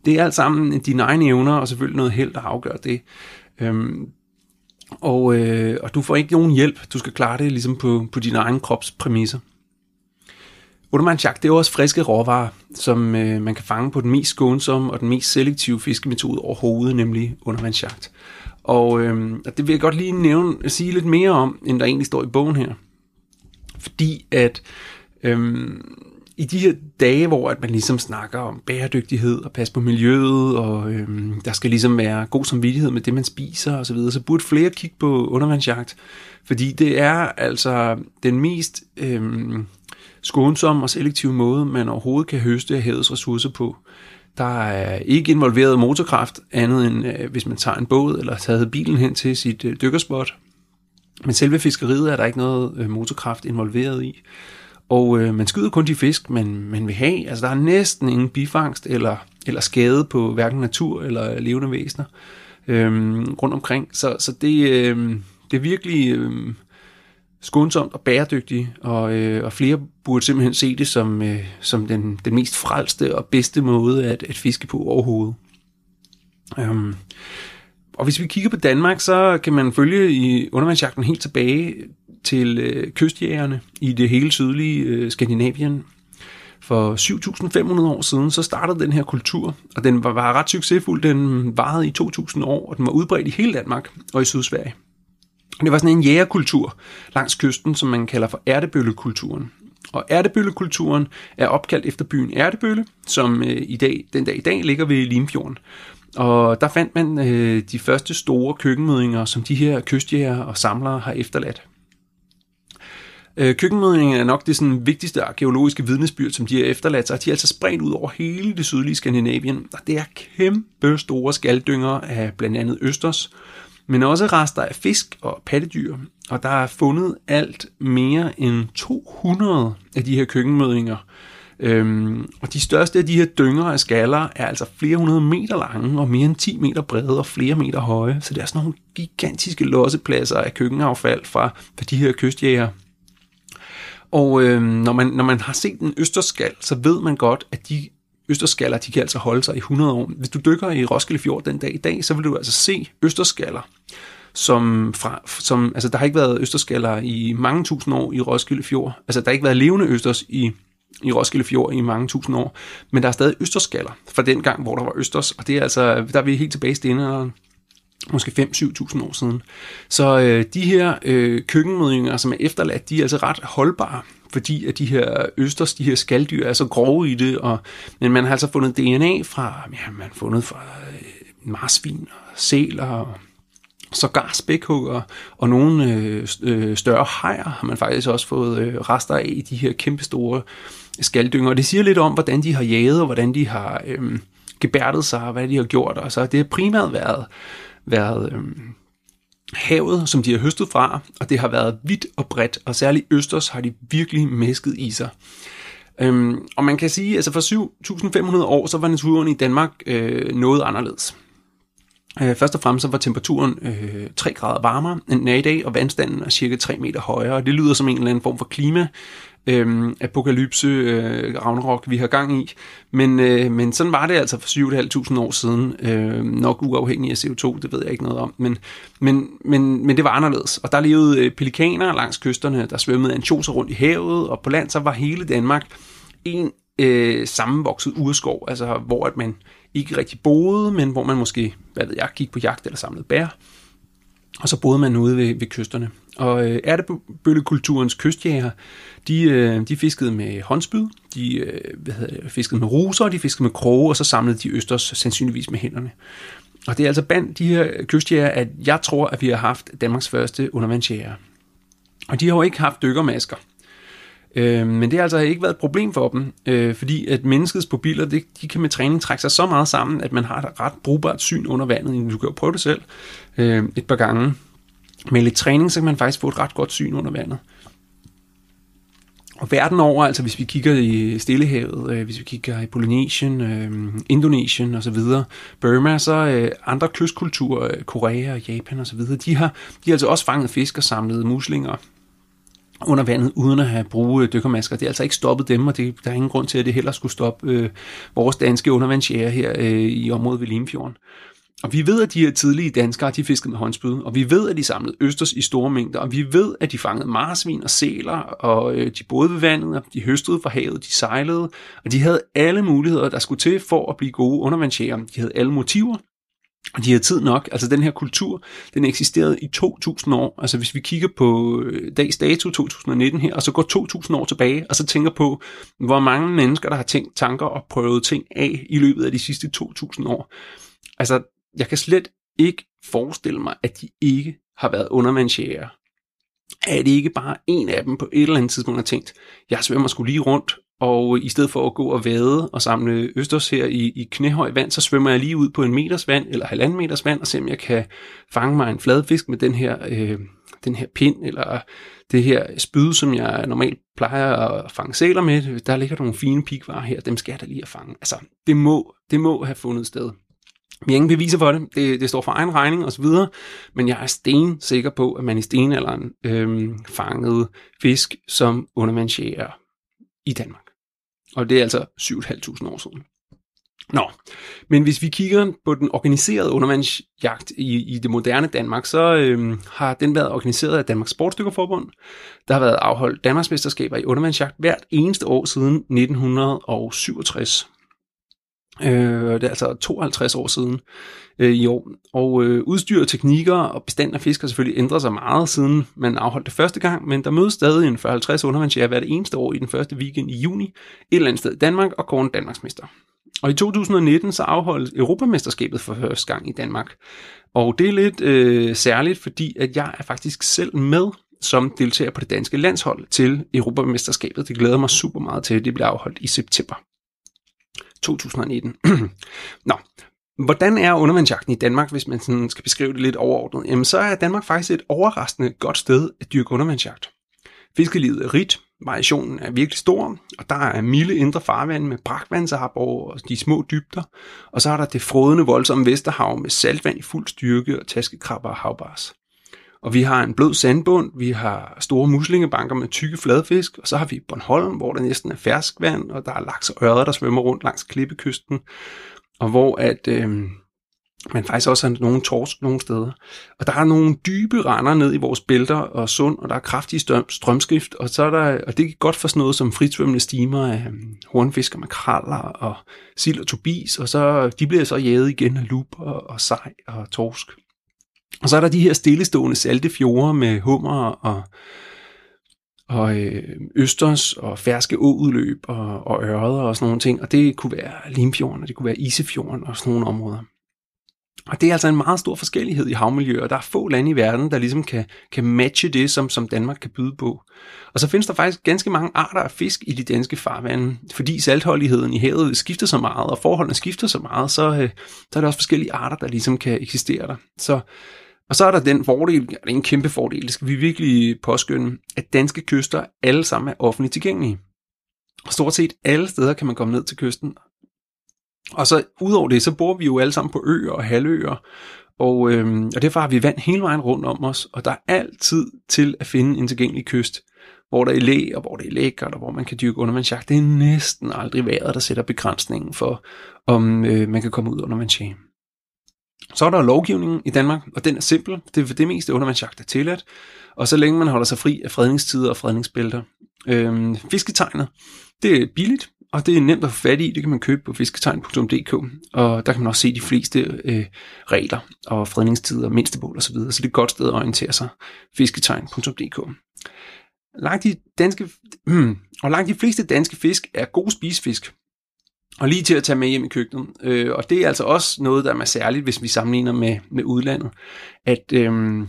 Det er alt sammen dine egne evner, og selvfølgelig noget held, der afgør det. Øhm, og, øh, og du får ikke nogen hjælp. Du skal klare det ligesom på, på din egen krops præmisser. Undervandsjagt, det er også friske råvarer, som øh, man kan fange på den mest skånsomme og den mest selektive fiskemetode overhovedet, nemlig undervandsjagt. Og øh, det vil jeg godt lige nævne, sige lidt mere om, end der egentlig står i bogen her. Fordi at øh, i de her dage, hvor at man ligesom snakker om bæredygtighed og pas på miljøet, og øhm, der skal ligesom være god samvittighed med det, man spiser osv., så, videre, så burde flere kigge på undervandsjagt, fordi det er altså den mest øhm, skånsomme og selektive måde, man overhovedet kan høste af havets ressourcer på. Der er ikke involveret motorkraft, andet end øh, hvis man tager en båd eller tager bilen hen til sit øh, dykkerspot. Men selve fiskeriet er der ikke noget øh, motorkraft involveret i. Og øh, man skyder kun de fisk, man, man vil have. Altså der er næsten ingen bifangst eller, eller skade på hverken natur eller levende væsener øh, rundt omkring. Så, så det, øh, det er virkelig øh, skånsomt og bæredygtigt, og, øh, og flere burde simpelthen se det som, øh, som den, den mest frelste og bedste måde at, at fiske på overhovedet. Øh, og hvis vi kigger på Danmark, så kan man følge i undervandsjagten helt tilbage til øh, kystjægerne i det hele sydlige øh, Skandinavien. For 7.500 år siden, så startede den her kultur, og den var, var ret succesfuld. Den varede i 2.000 år, og den var udbredt i hele Danmark og i Sydsverige. Det var sådan en jægerkultur langs kysten, som man kalder for ærtebøllekulturen. Og ærtebøllekulturen er opkaldt efter byen Ærtebølle, som øh, i dag, den dag i dag ligger ved Limfjorden. Og der fandt man øh, de første store køkkenmødinger, som de her kystjæger og samlere har efterladt. Øh, køkkenmødningen er nok det sådan, vigtigste arkeologiske vidnesbyrd, som de har efterladt sig. De er altså spredt ud over hele det sydlige Skandinavien, og det er kæmpe store skalddynger af blandt andet østers, men også rester af fisk og pattedyr. Og der er fundet alt mere end 200 af de her køkkenmødninger. Øhm, og de største af de her dynger af skaller er altså flere hundrede meter lange og mere end 10 meter brede og flere meter høje. Så det er sådan nogle gigantiske lossepladser af køkkenaffald fra, fra de her kystjæger. Og øh, når, man, når man har set en østerskal, så ved man godt, at de østerskaller, de kan altså holde sig i 100 år. Hvis du dykker i Roskilde Fjord den dag i dag, så vil du altså se østerskaller, som, fra, som altså der har ikke været østerskaller i mange tusind år i Roskilde Fjord. Altså der har ikke været levende østers i, i Roskilde Fjord i mange tusind år, men der er stadig østerskaller fra den gang, hvor der var østers, og det er altså, der er vi helt tilbage i stenalderen måske 5-7.000 år siden. Så øh, de her øh, køkkenmødninger, som er efterladt, de er altså ret holdbare, fordi at de her østers, de her skalddyr er så grove i det, og, men man har altså fundet DNA fra, ja, man har fundet fra øh, marsvin og sæler og sågar spækhugger, og nogle øh, øh, større hajer har man faktisk også fået øh, rester af i de her kæmpestore skalddynger. Og det siger lidt om, hvordan de har jaget, og hvordan de har øh, gebærdet sig, og hvad de har gjort. Og så det har primært været været øh, havet, som de har høstet fra, og det har været vidt og bredt, og særligt Østers har de virkelig mæsket i sig. Øhm, og man kan sige, at altså for 7.500 år, så var naturen i Danmark øh, noget anderledes. Øh, først og fremmest så var temperaturen øh, 3 grader varmere end den er i dag, og vandstanden er cirka 3 meter højere. Og det lyder som en eller anden form for klima øh, apokalypse, øh, Ragnarok, vi har gang i. Men, øh, men sådan var det altså for 7.500 år siden. Øh, nok uafhængig af CO2, det ved jeg ikke noget om. Men, men, men, men det var anderledes. Og der levede øh, pelikaner langs kysterne, der svømmede ansjoser rundt i havet, og på land så var hele Danmark en øh, sammenvokset urskov, altså hvor at man ikke rigtig boede, men hvor man måske, hvad ved jeg, gik på jagt eller samlede bær. Og så boede man ude ved, ved kysterne. Og øh, ærtebøllekulturens kystjæger, de, øh, de fiskede med håndspyd, de øh, hvad hedder det, fiskede med ruser, de fiskede med kroge, og så samlede de østers sandsynligvis med hænderne. Og det er altså blandt de her kystjæger, at jeg tror, at vi har haft Danmarks første undervandsjæger. Og de har jo ikke haft dykkermasker. Øh, men det har altså ikke været et problem for dem, øh, fordi at menneskets pupiller, det, de kan med træning trække sig så meget sammen, at man har et ret brugbart syn under vandet. Du kan jo prøve det selv øh, et par gange. Med lidt træning, så kan man faktisk få et ret godt syn under vandet. Og verden over, altså hvis vi kigger i Stillehavet, øh, hvis vi kigger i Polynesien, øh, Indonesien osv., Burma, så øh, andre kystkulturer, øh, Korea og Japan osv., de har, de har altså også fanget fisk og samlet muslinger under vandet, uden at have brugt øh, dykkermasker. Det er altså ikke stoppet dem, og det, der er ingen grund til, at det heller skulle stoppe øh, vores danske undervandsjæger her øh, i området ved Limfjorden. Og vi ved, at de her tidlige danskere, de fiskede med håndspyd, og vi ved, at de samlede østers i store mængder, og vi ved, at de fangede marsvin og sæler, og øh, de boede ved vandet, og de høstede fra havet, de sejlede, og de havde alle muligheder, der skulle til for at blive gode undervandsjæger. De havde alle motiver, og de havde tid nok. Altså den her kultur, den eksisterede i 2000 år. Altså hvis vi kigger på øh, dags dato 2019 her, og så går 2000 år tilbage, og så tænker på, hvor mange mennesker, der har tænkt tanker og prøvet ting af i løbet af de sidste 2000 år. Altså jeg kan slet ikke forestille mig, at de ikke har været undervandsjæger. Er det ikke bare en af dem på et eller andet tidspunkt har tænkt, jeg svømmer skulle lige rundt, og i stedet for at gå og vade og samle østers her i, i knæhøj vand, så svømmer jeg lige ud på en meters vand eller halvanden meters vand, og ser om jeg kan fange mig en fladfisk med den her, øh, den her pind, eller det her spyd, som jeg normalt plejer at fange sæler med. Der ligger nogle fine pikvarer her, dem skal jeg da lige at fange. Altså, det må, det må have fundet sted. Vi har ingen beviser for det. det. Det står for egen regning osv. Men jeg er sten sikker på, at man i stenalderen øhm, fangede fisk som undervandsjæger i Danmark. Og det er altså 7.500 år siden. Nå, men hvis vi kigger på den organiserede undervandsjagt i, i det moderne Danmark, så øhm, har den været organiseret af Danmarks Sportsdykkerforbund. Der har været afholdt Danmarksmesterskaber i undervandsjagt hvert eneste år siden 1967. Øh, det er altså 52 år siden øh, i år. Og øh, udstyr, teknikker og bestand af fisk har selvfølgelig ændret sig meget, siden man afholdt det første gang, men der mødes stadig en 40-50 undervandsjæger hvert eneste år i den første weekend i juni, et eller andet sted i Danmark, og kåren Danmarksmester. Og i 2019 så afholdes Europamesterskabet for første gang i Danmark. Og det er lidt øh, særligt, fordi at jeg er faktisk selv med som deltager på det danske landshold til Europamesterskabet. Det glæder mig super meget til, at det bliver afholdt i september. 2019. Nå, hvordan er undervandsjagten i Danmark, hvis man sådan skal beskrive det lidt overordnet? Jamen, så er Danmark faktisk et overraskende godt sted at dyrke undervandsjagt. Fiskelivet er rigt, variationen er virkelig stor, og der er milde indre farvand med brakvandsarp og de små dybder, og så er der det frodende voldsomme Vesterhav med saltvand i fuld styrke og taskekrabber og havbars. Og vi har en blød sandbund, vi har store muslingebanker med tykke fladfisk, og så har vi Bornholm, hvor der næsten er ferskvand, og der er laks og ørder, der svømmer rundt langs klippekysten, og hvor at, øh, man faktisk også har nogle torsk nogle steder. Og der er nogle dybe render ned i vores bælter og sund, og der er kraftige strøm, strømskift, og, så er der, og det er godt for sådan noget som fritsvømmende stimer af øh, hornfisk og makraller og sild og tobis, og så de bliver så jæget igen af lup og, og sej og torsk. Og så er der de her stillestående salte fjorde med hummer og, og øh, østers og ferske åudløb og, og ørder og sådan nogle ting. Og det kunne være Limfjorden, og det kunne være Isefjorden og sådan nogle områder. Og det er altså en meget stor forskellighed i havmiljøer, der er få lande i verden, der ligesom kan, kan matche det, som, som Danmark kan byde på. Og så findes der faktisk ganske mange arter af fisk i de danske farvande, fordi saltholdigheden i havet skifter så meget, og forholdene skifter så meget, så, øh, så er der også forskellige arter, der ligesom kan eksistere der. Så og så er der den fordel, det er en kæmpe fordel, det skal vi virkelig påskynde, at danske kyster alle sammen er offentligt tilgængelige. Og stort set alle steder kan man komme ned til kysten. Og så udover det, så bor vi jo alle sammen på øer og halvøer, og, øhm, og derfor har vi vand hele vejen rundt om os, og der er altid til at finde en tilgængelig kyst. hvor der er læ, og hvor det er lækkert, og hvor man kan dyrke undervandsjagt. Det er næsten aldrig vejret, der sætter begrænsningen for, om øh, man kan komme ud under vandsjagt. Så er der lovgivningen i Danmark, og den er simpel. Det er for det meste undervandsjagt er tilladt. Og så længe man holder sig fri af fredningstider og fredningsbælter. Øhm, fisketegnet, det er billigt, og det er nemt at få fat i. Det kan man købe på fisketegn.dk, og der kan man også se de fleste øh, regler og fredningstider, mindstebål osv., så, videre. så det er et godt sted at orientere sig. fisketegn.dk. Langt de danske, hmm, og langt de fleste danske fisk er gode spisefisk, og lige til at tage med hjem i køkkenet. Øh, og det er altså også noget, der er særligt, hvis vi sammenligner med, med udlandet, at, øh,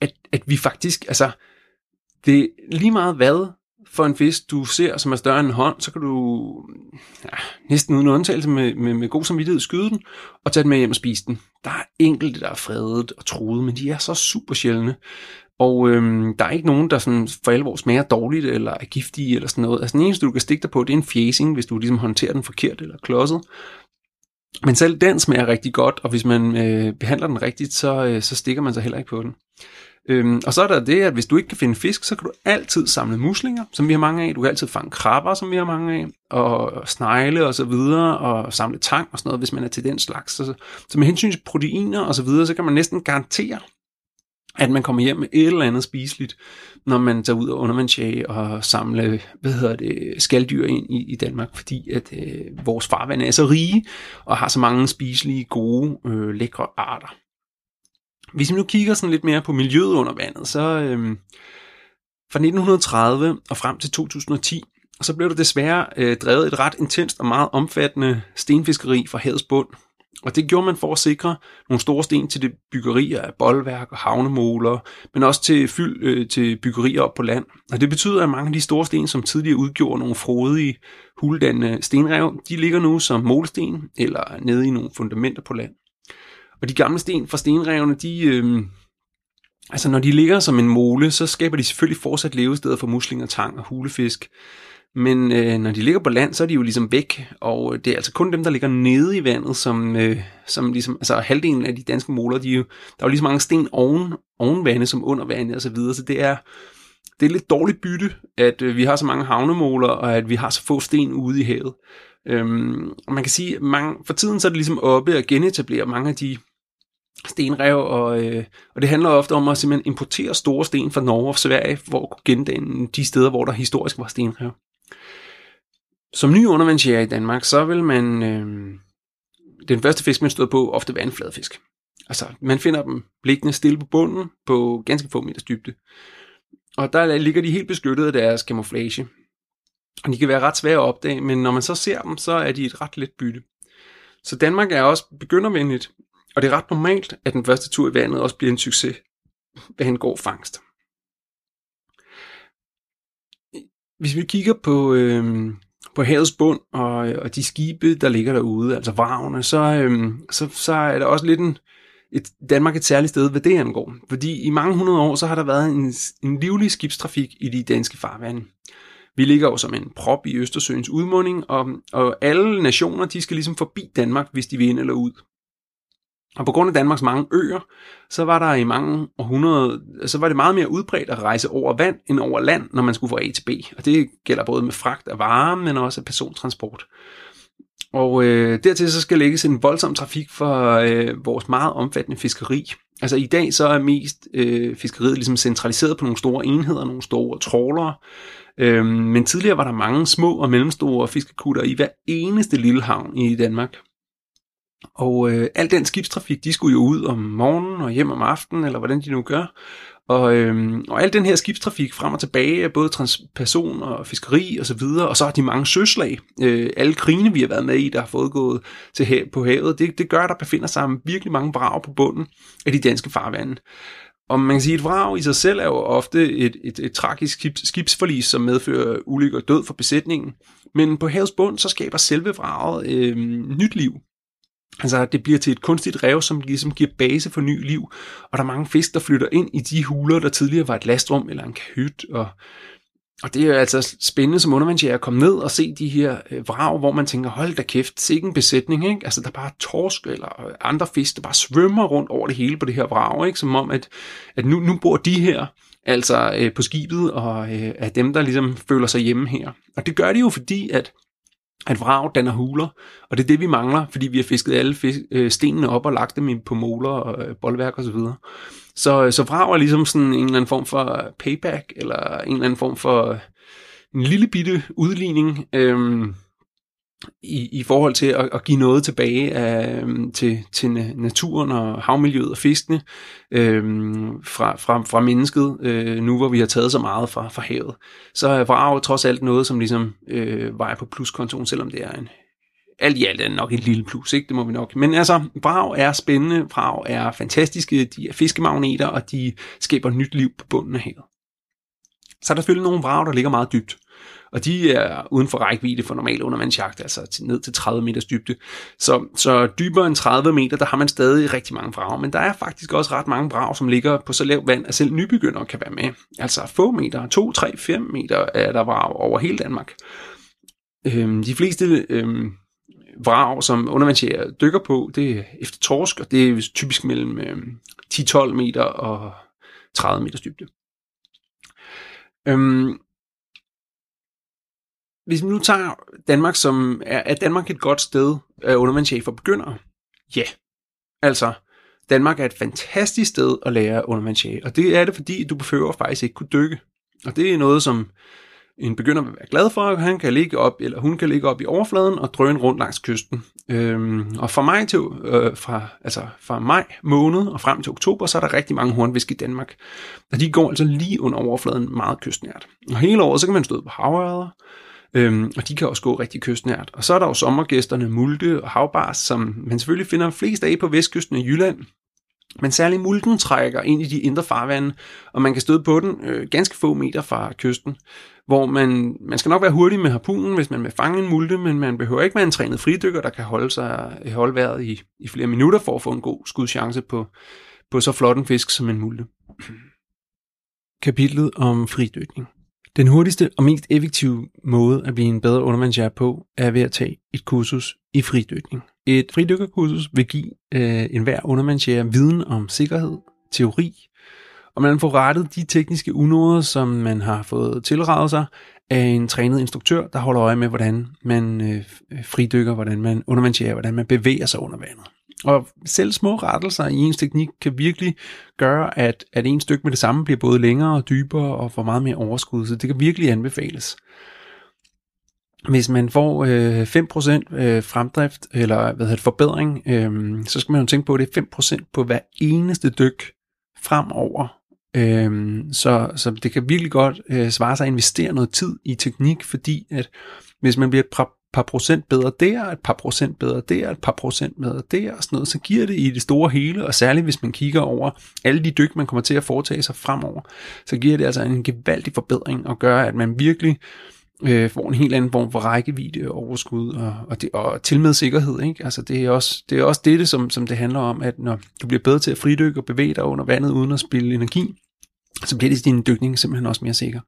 at, at vi faktisk, altså, det er lige meget hvad for en fisk, du ser, som er større end en hånd, så kan du ja, næsten uden undtagelse med, med, med god samvittighed skyde den og tage den med hjem og spise den. Der er enkelte, der er fredet og truet, men de er så super sjældne. Og øhm, der er ikke nogen, der sådan for alvor smager dårligt eller er giftige eller sådan noget. Altså den eneste, du kan stikke dig på, det er en fjæsing, hvis du ligesom håndterer den forkert eller klodset. Men selv den smager rigtig godt, og hvis man øh, behandler den rigtigt, så, øh, så stikker man sig heller ikke på den. Øhm, og så er der det, at hvis du ikke kan finde fisk, så kan du altid samle muslinger, som vi har mange af. Du kan altid fange krabber, som vi har mange af, og snegle og så videre, og samle tang og sådan noget, hvis man er til den slags. Så, så med hensyn til proteiner og så videre, så kan man næsten garantere, at man kommer hjem med et eller andet spiseligt, når man tager ud og undervandsjage og samle, hvad hedder det, skalddyr ind i, i Danmark, fordi at øh, vores farvande er så rige og har så mange spiselige, gode, øh, lækre arter. Hvis vi nu kigger sådan lidt mere på miljøet under vandet, så øh, fra 1930 og frem til 2010, så blev der desværre øh, drevet et ret intenst og meget omfattende stenfiskeri fra havets bund, og det gjorde man for at sikre nogle store sten til det byggerier af boldværk og havnemoler, men også til fyld øh, til byggerier op på land. Og det betyder, at mange af de store sten, som tidligere udgjorde nogle frodige, huldannende stenrev, de ligger nu som målsten eller nede i nogle fundamenter på land. Og de gamle sten fra stenrevene, de, øh, altså når de ligger som en mole, så skaber de selvfølgelig fortsat levesteder for muslinger, tang og hulefisk. Men øh, når de ligger på land, så er de jo ligesom væk, og øh, det er altså kun dem, der ligger nede i vandet, som, øh, som ligesom, altså halvdelen af de danske moler, de er jo, der er jo lige så mange sten oven, oven vandet som under vandet og så videre, så det er, det er lidt dårligt bytte, at øh, vi har så mange havnemåler, og at vi har så få sten ude i havet. Øhm, og man kan sige, at mange, for tiden så er det ligesom oppe at genetablere mange af de stenrev, og, øh, og det handler ofte om at simpelthen importere store sten fra Norge og Sverige, for at kunne gendanne de steder, hvor der historisk var stenrev. Som ny undervandsjæger i Danmark, så vil man... Øh, den første fisk, man stod på, ofte være en fladfisk. Altså, man finder dem liggende stille på bunden på ganske få meters dybde. Og der ligger de helt beskyttet af deres camouflage. Og de kan være ret svære at opdage, men når man så ser dem, så er de et ret let bytte. Så Danmark er også begyndervenligt, og det er ret normalt, at den første tur i vandet også bliver en succes, hvad han går fangst. Hvis vi kigger på, øh, på havets bund og, og de skibe, der ligger derude, altså vragene, så, øh, så, så er der også lidt en, et, Danmark et særligt sted, hvad det angår. Fordi i mange hundrede år, så har der været en, en livlig skibstrafik i de danske farvande. Vi ligger jo som en prop i Østersøens udmunding, og, og alle nationer, de skal ligesom forbi Danmark, hvis de vil ind eller ud. Og på grund af Danmarks mange øer, så var der i mange århundreder, så var det meget mere udbredt at rejse over vand end over land, når man skulle fra A til B. Og det gælder både med fragt af varer, men også af persontransport. Og øh, dertil så skal lægges en voldsom trafik for øh, vores meget omfattende fiskeri. Altså i dag så er mest øh, fiskeriet ligesom centraliseret på nogle store enheder, nogle store trålere. Øhm, men tidligere var der mange små og mellemstore fiskekutter i hver eneste lille havn i Danmark. Og øh, al den skibstrafik, de skulle jo ud om morgenen og hjem om aftenen, eller hvordan de nu gør. Og, øhm, og al den her skibstrafik frem og tilbage både transperson og fiskeri og så videre, og så har de mange søslag. Øh, alle krigene, vi har været med i, der har fået gået til hav, på havet, det, det gør, at der befinder sig virkelig mange brag på bunden af de danske farvande. Og man kan sige, at et vrag i sig selv er jo ofte et, et, et tragisk skibs, skibsforlis, som medfører ulykke og død for besætningen. Men på havets bund, så skaber selve vraget øh, nyt liv. Altså, det bliver til et kunstigt rev, som ligesom giver base for ny liv, og der er mange fisk, der flytter ind i de huler, der tidligere var et lastrum eller en kahyt, og, og det er altså spændende som undervandsjæger at komme ned og se de her øh, vrag, hvor man tænker, hold da kæft, sikke en besætning, ikke? Altså, der er bare torsk eller øh, andre fisk, der bare svømmer rundt over det hele på det her vrag, ikke? Som om, at, at nu, nu bor de her altså øh, på skibet, og øh, er dem, der ligesom føler sig hjemme her. Og det gør de jo, fordi at at vrag danner huler, og det er det, vi mangler, fordi vi har fisket alle fisk, øh, stenene op og lagt dem på moler og øh, boldværk osv. Så, så, øh, så vrag er ligesom sådan en eller anden form for payback, eller en eller anden form for en lille bitte udligning, øhm, i, i forhold til at, at give noget tilbage af, til, til naturen og havmiljøet og fiskene øhm, fra, fra, fra mennesket, øh, nu hvor vi har taget så meget fra, fra havet. Så øh, er vrag trods alt noget, som ligesom øh, vejer på pluskontoen, selvom det er en, alt i alt er det nok et lille plus, ikke? det må vi nok. Men altså, vrag er spændende, vrag er fantastiske, de er fiskemagneter, og de skaber nyt liv på bunden af havet. Så er der selvfølgelig nogle vrag, der ligger meget dybt og de er uden for rækkevidde for normal undervandsjagt, altså ned til 30 meters dybde. Så, så dybere end 30 meter, der har man stadig rigtig mange vrag, men der er faktisk også ret mange vrag, som ligger på så lavt vand, at selv nybegyndere kan være med. Altså få meter, 2, 3, 5 meter er der vrag over hele Danmark. Øhm, de fleste øhm, vrag, som undervandsjæger dykker på, det er efter torsk, og det er typisk mellem øh, 10-12 meter og 30 meters dybde. Øhm, hvis vi nu tager Danmark som, er, er Danmark et godt sted at undervandsjæger for begyndere? Ja. Altså, Danmark er et fantastisk sted at lære undervandschef, og det er det, fordi du behøver faktisk ikke kunne dykke. Og det er noget, som en begynder vil være glad for, han kan ligge op, eller hun kan ligge op i overfladen og drøne rundt langs kysten. Øhm, og fra maj til, øh, fra, altså fra maj måned og frem til oktober, så er der rigtig mange hornvisk i Danmark. Og de går altså lige under overfladen meget kystnært. Og hele året, så kan man stå på havørder, Øhm, og de kan også gå rigtig kystnært. Og så er der jo sommergæsterne Multe og Havbars, som man selvfølgelig finder flest af på vestkysten af Jylland. Men særlig multen trækker ind i de indre farvande, og man kan støde på den øh, ganske få meter fra kysten, hvor man, man skal nok være hurtig med harpunen, hvis man vil fange en multe, men man behøver ikke være en trænet fridykker, der kan holde sig holde vejret i, i flere minutter for at få en god skudchance på, på så flot en fisk som en multe. Kapitlet om fridykning. Den hurtigste og mest effektive måde at blive en bedre undervandsjær på, er ved at tage et kursus i fridykning. Et fridykkerkursus vil give øh, enhver undervandsjæger viden om sikkerhed, teori, og man får rettet de tekniske unoder, som man har fået tilrettet sig af en trænet instruktør, der holder øje med, hvordan man øh, øh, fridykker, hvordan man undervandsjæger, hvordan man bevæger sig under vandet. Og selv små rettelser i ens teknik kan virkelig gøre, at, at en stykke med det samme bliver både længere og dybere og får meget mere overskud, så det kan virkelig anbefales. Hvis man får øh, 5% øh, fremdrift, eller hvad hedder det, forbedring, øh, så skal man jo tænke på, at det er 5% på hver eneste dyk fremover. Øhm, så, så det kan virkelig godt øh, svare sig at investere noget tid i teknik, fordi at hvis man bliver par procent bedre der, et par procent bedre der, et par procent bedre der, og sådan noget, så giver det i det store hele, og særligt hvis man kigger over alle de dyk, man kommer til at foretage sig fremover, så giver det altså en gevaldig forbedring, og gør, at man virkelig øh, Øh, får en helt anden form for rækkevidde og overskud, og, og, det, og til med sikkerhed. Ikke? Altså, det, er også, det er også det, som, som det handler om, at når du bliver bedre til at fridykke og bevæge dig under vandet uden at spille energi, så bliver det din dykning simpelthen også mere sikker.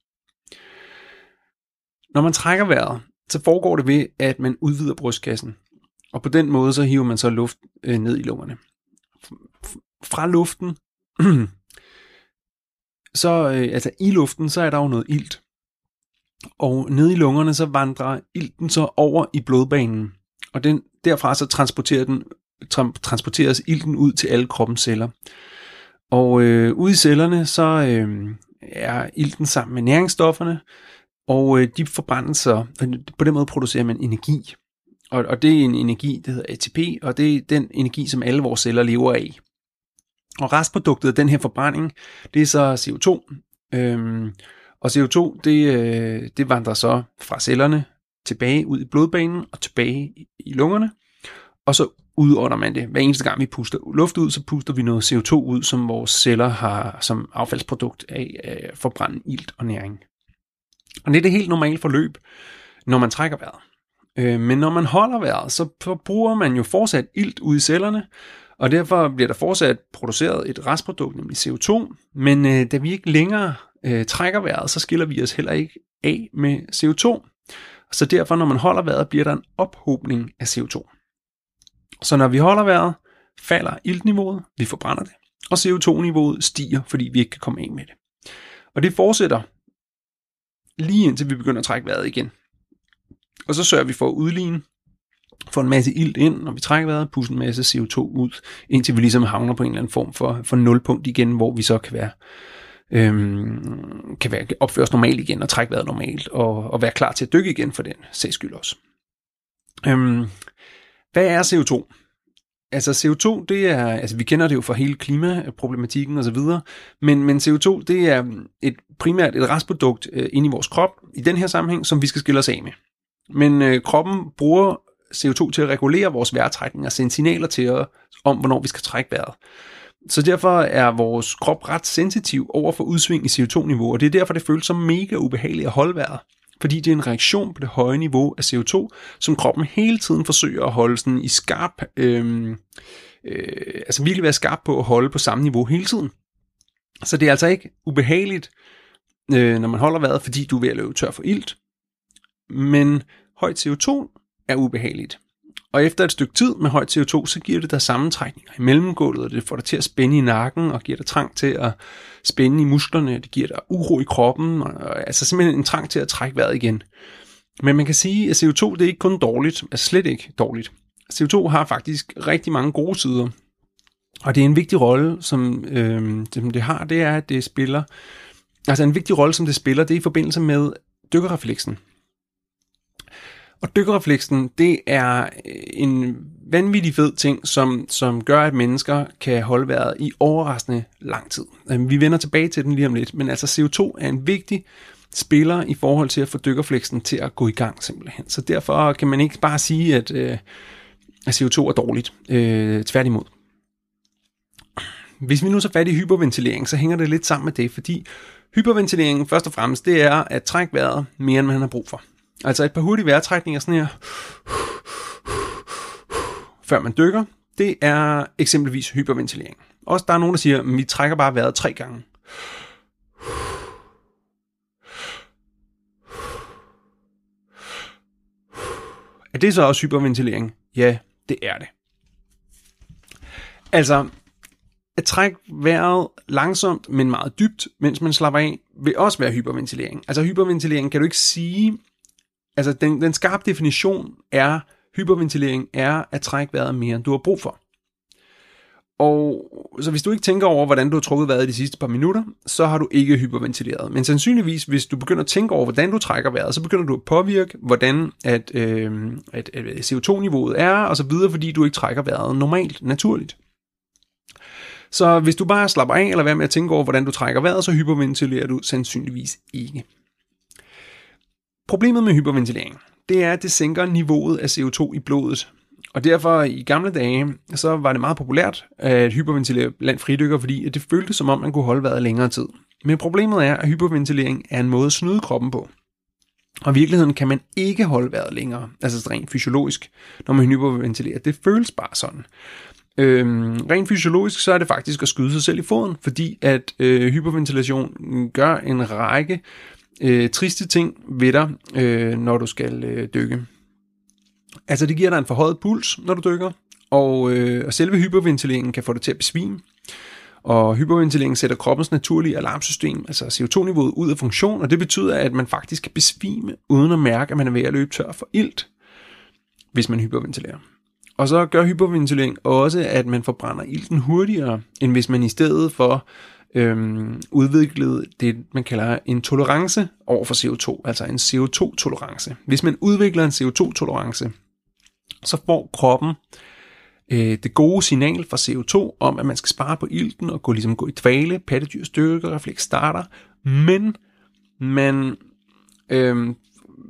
Når man trækker vejret, så foregår det ved, at man udvider brystkassen. Og på den måde, så hiver man så luft øh, ned i lungerne. Fra luften, så øh, altså i luften, så er der jo noget ilt. Og ned i lungerne, så vandrer ilten så over i blodbanen. Og den, derfra så transporterer den, transporteres ilten ud til alle kroppens celler. Og øh, ude i cellerne, så øh, er ilten sammen med næringsstofferne, og øh, de forbrændes så, på den måde producerer man energi. Og, og det er en energi, der hedder ATP, og det er den energi, som alle vores celler lever af. Og restproduktet af den her forbrænding, det er så CO2. Øhm, og CO2, det, øh, det vandrer så fra cellerne tilbage ud i blodbanen og tilbage i lungerne. Og så udånder man det. Hver eneste gang vi puster luft ud, så puster vi noget CO2 ud, som vores celler har som affaldsprodukt af, øh, af forbrændt ilt og næring. Og det er det helt normale forløb, når man trækker vejret. Øh, men når man holder vejret, så bruger man jo fortsat ilt ud i cellerne, og derfor bliver der fortsat produceret et restprodukt, nemlig CO2. Men øh, da vi ikke længere øh, trækker vejret, så skiller vi os heller ikke af med CO2. Så derfor, når man holder vejret, bliver der en ophobning af CO2. Så når vi holder vejret, falder iltniveauet, vi forbrænder det, og CO2-niveauet stiger, fordi vi ikke kan komme af med det. Og det fortsætter lige indtil vi begynder at trække vejret igen. Og så sørger vi for at udligne, få en masse ilt ind, når vi trækker vejret, pusse en masse CO2 ud, indtil vi ligesom havner på en eller anden form for, for nulpunkt igen, hvor vi så kan være, øhm, kan være opføres normalt igen og trække vejret normalt, og, og være klar til at dykke igen for den sags skyld også. Øhm, hvad er CO2? Altså CO2, det er, altså vi kender det jo fra hele klimaproblematikken osv., men, men CO2, det er et primært et restprodukt øh, inde i vores krop, i den her sammenhæng, som vi skal skille os af med. Men øh, kroppen bruger CO2 til at regulere vores vejrtrækning og sende signaler til os om, hvornår vi skal trække vejret. Så derfor er vores krop ret sensitiv over for udsving i CO2-niveau, og det er derfor, det føles som mega ubehageligt at holde vejret. Fordi det er en reaktion på det høje niveau af CO2, som kroppen hele tiden forsøger at holde sådan i skarp, øh, øh, altså virkelig være skarp på at holde på samme niveau hele tiden. Så det er altså ikke ubehageligt, øh, når man holder vejret, fordi du er ved at løbe tør for ilt. Men højt CO2 er ubehageligt. Og efter et stykke tid med høj CO2, så giver det dig sammentrækninger i mellemgulvet, og det får dig til at spænde i nakken, og giver dig trang til at spænde i musklerne, det giver dig uro i kroppen, og, altså simpelthen en trang til at trække vejret igen. Men man kan sige, at CO2 det er ikke kun dårligt, er slet ikke dårligt. CO2 har faktisk rigtig mange gode sider, og det er en vigtig rolle, som, øh, som det har, det er, at det spiller, altså en vigtig rolle, som det spiller, det er i forbindelse med dykkerrefleksen. Og dykkerrefleksen, det er øh, en vanvittig fed ting, som, som gør, at mennesker kan holde vejret i overraskende lang tid. Øhm, vi vender tilbage til den lige om lidt, men altså CO2 er en vigtig spiller i forhold til at få dykkerfleksen til at gå i gang simpelthen. Så derfor kan man ikke bare sige, at, øh, at CO2 er dårligt. Øh, tværtimod. Hvis vi nu så fat i hyperventilering, så hænger det lidt sammen med det, fordi hyperventileringen først og fremmest, det er at trække vejret mere, end man har brug for. Altså et par hurtige vejrtrækninger sådan her, før man dykker, det er eksempelvis hyperventilering. Også der er nogen, der siger, at vi trækker bare vejret tre gange. Er det så også hyperventilering? Ja, det er det. Altså, at trække vejret langsomt, men meget dybt, mens man slapper af, vil også være hyperventilering. Altså hyperventilering kan du ikke sige, Altså, den, den skarpe definition er, hyperventilering er at trække vejret mere, end du har brug for. Og så hvis du ikke tænker over, hvordan du har trukket vejret de sidste par minutter, så har du ikke hyperventileret. Men sandsynligvis, hvis du begynder at tænke over, hvordan du trækker vejret, så begynder du at påvirke, hvordan at, øh, at, at CO2-niveauet er, og så videre, fordi du ikke trækker vejret normalt, naturligt. Så hvis du bare slapper af, eller hvad med at tænke over, hvordan du trækker vejret, så hyperventilerer du sandsynligvis ikke. Problemet med hyperventilering, det er, at det sænker niveauet af CO2 i blodet. Og derfor i gamle dage, så var det meget populært at hyperventilere blandt fridykker, fordi det føltes som om, man kunne holde vejret længere tid. Men problemet er, at hyperventilering er en måde at snyde kroppen på. Og i virkeligheden kan man ikke holde vejret længere, altså rent fysiologisk, når man hyperventilerer. Det føles bare sådan. Øhm, rent fysiologisk, så er det faktisk at skyde sig selv i foden, fordi at øh, hyperventilation gør en række øh, triste ting ved dig, øh, når du skal øh, dykke. Altså det giver dig en forhøjet puls, når du dykker, og, øh, og selve hyperventileringen kan få dig til at besvime. Og hyperventileringen sætter kroppens naturlige alarmsystem, altså CO2-niveauet, ud af funktion, og det betyder, at man faktisk kan besvime, uden at mærke, at man er ved at løbe tør for ilt, hvis man hyperventilerer. Og så gør hyperventilering også, at man forbrænder ilten hurtigere, end hvis man i stedet for øhm, udviklet det, man kalder en tolerance over for CO2, altså en CO2-tolerance. Hvis man udvikler en CO2-tolerance, så får kroppen øh, det gode signal fra CO2 om, at man skal spare på ilten og gå, ligesom gå i dvale, pattedyr styrke, refleks starter, men man øh,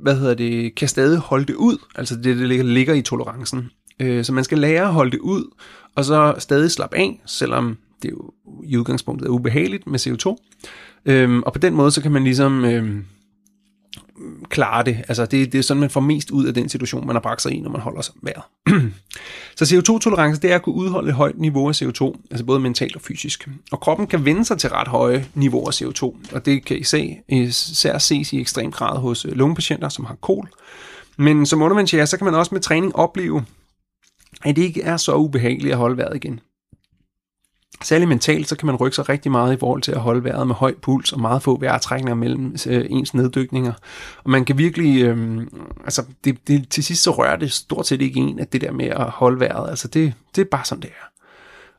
hvad hedder det, kan stadig holde det ud, altså det, det ligger, ligger i tolerancen. Øh, så man skal lære at holde det ud, og så stadig slappe af, selvom det er jo i udgangspunktet er ubehageligt med CO2. Øhm, og på den måde, så kan man ligesom øhm, klare det. Altså det, det er sådan, man får mest ud af den situation, man har bragt sig i, når man holder sig vejret. så CO2-tolerance, det er at kunne udholde et højt niveau af CO2, altså både mentalt og fysisk. Og kroppen kan vende sig til ret høje niveauer af CO2, og det kan især ses i ekstrem grad hos øh, lungepatienter, som har kol. Men som undervandsjæger, så kan man også med træning opleve, at det ikke er så ubehageligt at holde vejret igen. Særligt mentalt, så kan man rykke sig rigtig meget i forhold til at holde vejret med høj puls og meget få vejrtrækninger mellem øh, ens neddykninger. Og man kan virkelig, øh, altså det, det, til sidst så rører det stort set ikke en, at det der med at holde vejret, altså det, det er bare sådan, det er.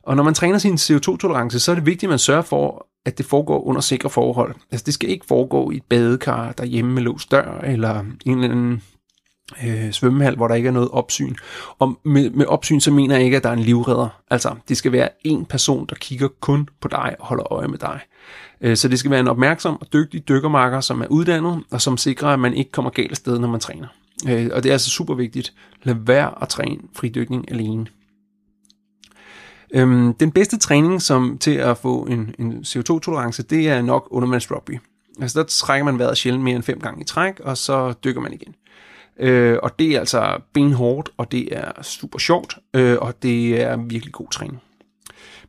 Og når man træner sin CO2-tolerance, så er det vigtigt, at man sørger for, at det foregår under sikre forhold. Altså det skal ikke foregå i et badekar derhjemme med låst dør, eller en eller anden øh, svømmehal, hvor der ikke er noget opsyn. Og med, med opsyn, så mener jeg ikke, at der er en livredder. Altså, det skal være en person, der kigger kun på dig og holder øje med dig. Øh, så det skal være en opmærksom og dygtig dykkermarker, som er uddannet, og som sikrer, at man ikke kommer galt sted, når man træner. Øh, og det er altså super vigtigt. Lad være at træne fridykning alene. Øhm, den bedste træning som til at få en, en CO2-tolerance, det er nok undervandsrugby. Altså der trækker man vejret sjældent mere end fem gange i træk, og så dykker man igen. Øh, Øh, og det er altså benhårdt, og det er super sjovt, øh, og det er virkelig god træning.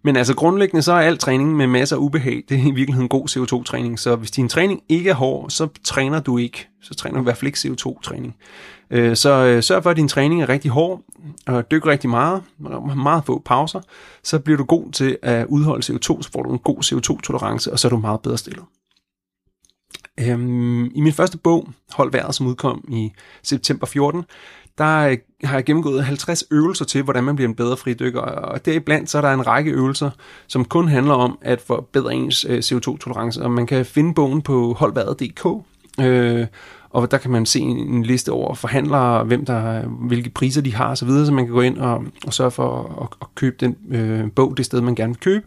Men altså grundlæggende så er al træning med masser af ubehag, det er i virkeligheden god CO2-træning. Så hvis din træning ikke er hård, så træner du ikke. Så træner du i hvert fald ikke CO2-træning. Øh, så øh, sørg for, at din træning er rigtig hård, og dyk rigtig meget, meget få pauser, så bliver du god til at udholde CO2, så får du en god CO2-tolerance, og så er du meget bedre stillet. Øhm, I min første bog, Hold vejret, som udkom i september 14, der øh, har jeg gennemgået 50 øvelser til, hvordan man bliver en bedre fridykker, og deriblandt så er der en række øvelser, som kun handler om at forbedre ens øh, CO2-tolerance, og man kan finde bogen på holdværet.dk, øh, og der kan man se en liste over forhandlere, hvem der, hvilke priser de har osv., så, så man kan gå ind og, og sørge for at, at købe den øh, bog det sted, man gerne vil købe.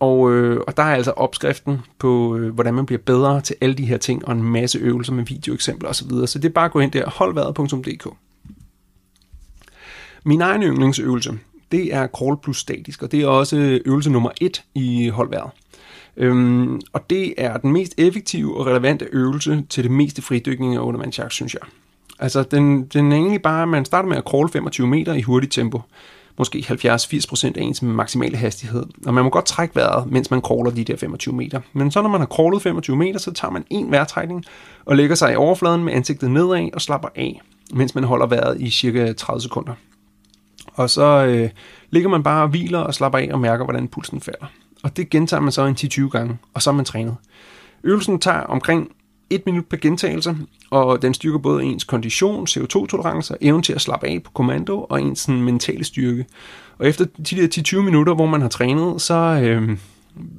Og, øh, og der er altså opskriften på, øh, hvordan man bliver bedre til alle de her ting, og en masse øvelser med videoeksempler osv. Så, så det er bare at gå ind der, holdværet.dk. Min egen yndlingsøvelse, det er crawl plus statisk, og det er også øvelse nummer et i holdværet. Øhm, og det er den mest effektive og relevante øvelse til det meste fridykning og undervandsjagt, synes jeg. Altså, den, den er egentlig bare, at man starter med at crawl 25 meter i hurtigt tempo. Måske 70-80% af ens maksimale hastighed. Og man må godt trække vejret, mens man crawler de der 25 meter. Men så når man har crawlet 25 meter, så tager man en vejrtrækning og lægger sig i overfladen med ansigtet nedad og slapper af, mens man holder vejret i cirka 30 sekunder. Og så øh, ligger man bare og hviler og slapper af og mærker, hvordan pulsen falder og det gentager man så en 10-20 gange, og så er man trænet. Øvelsen tager omkring et minut per gentagelse, og den styrker både ens kondition, CO2-tolerance evnen til at slappe af på kommando og ens sådan, mentale styrke. Og efter de der 10-20 minutter, hvor man har trænet, så, øh,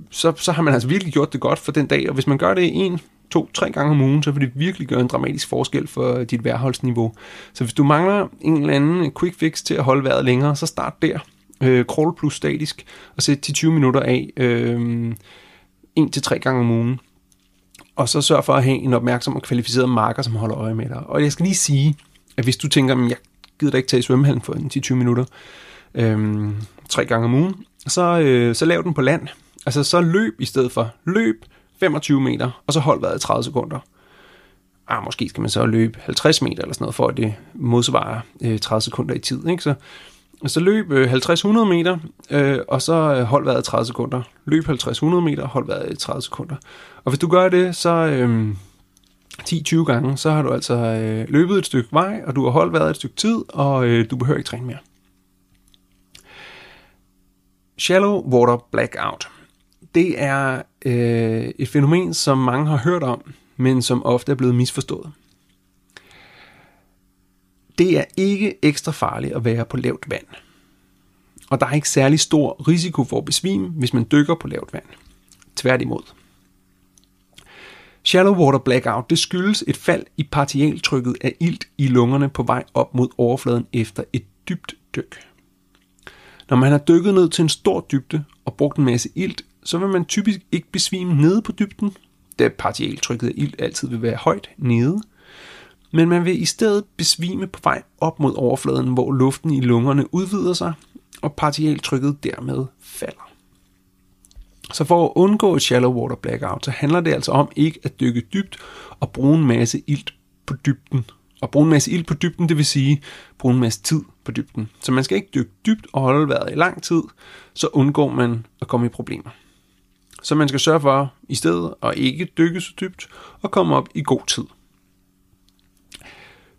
så, så har man altså virkelig gjort det godt for den dag, og hvis man gør det en, to, tre gange om ugen, så vil det virkelig gøre en dramatisk forskel for dit værholdsniveau. Så hvis du mangler en eller anden quick fix til at holde vejret længere, så start der øh, crawl plus statisk, og sæt 10-20 minutter af, øh, en til tre gange om ugen. Og så sørg for at have en opmærksom og kvalificeret marker, som holder øje med dig. Og jeg skal lige sige, at hvis du tænker, at jeg gider da ikke tage i svømmehallen for 10-20 minutter, øhm, tre gange om ugen, så, øh, så lav den på land. Altså så løb i stedet for løb 25 meter, og så hold vejret i 30 sekunder. Ah, måske skal man så løbe 50 meter eller sådan noget, for at det modsvarer øh, 30 sekunder i tid. Ikke? Så så løb øh, 50-100 meter, øh, og så øh, hold vejret 30 sekunder. Løb 50-100 meter, hold vejret i 30 sekunder. Og hvis du gør det, så øh, 10-20 gange, så har du altså øh, løbet et stykke vej, og du har holdt vejret et stykke tid, og øh, du behøver ikke træne mere. Shallow Water Blackout. Det er øh, et fænomen, som mange har hørt om, men som ofte er blevet misforstået. Det er ikke ekstra farligt at være på lavt vand. Og der er ikke særlig stor risiko for at besvime, hvis man dykker på lavt vand. Tværtimod. Shallow water blackout det skyldes et fald i partialtrykket af ilt i lungerne på vej op mod overfladen efter et dybt dyk. Når man har dykket ned til en stor dybde og brugt en masse ilt, så vil man typisk ikke besvime nede på dybden, da partialtrykket af ilt altid vil være højt nede, men man vil i stedet besvime på vej op mod overfladen, hvor luften i lungerne udvider sig, og partialtrykket dermed falder. Så for at undgå et shallow water blackout, så handler det altså om ikke at dykke dybt og bruge en masse ilt på dybden. Og bruge en masse ilt på dybden, det vil sige bruge en masse tid på dybden. Så man skal ikke dykke dybt og holde vejret i lang tid, så undgår man at komme i problemer. Så man skal sørge for i stedet at ikke dykke så dybt og komme op i god tid.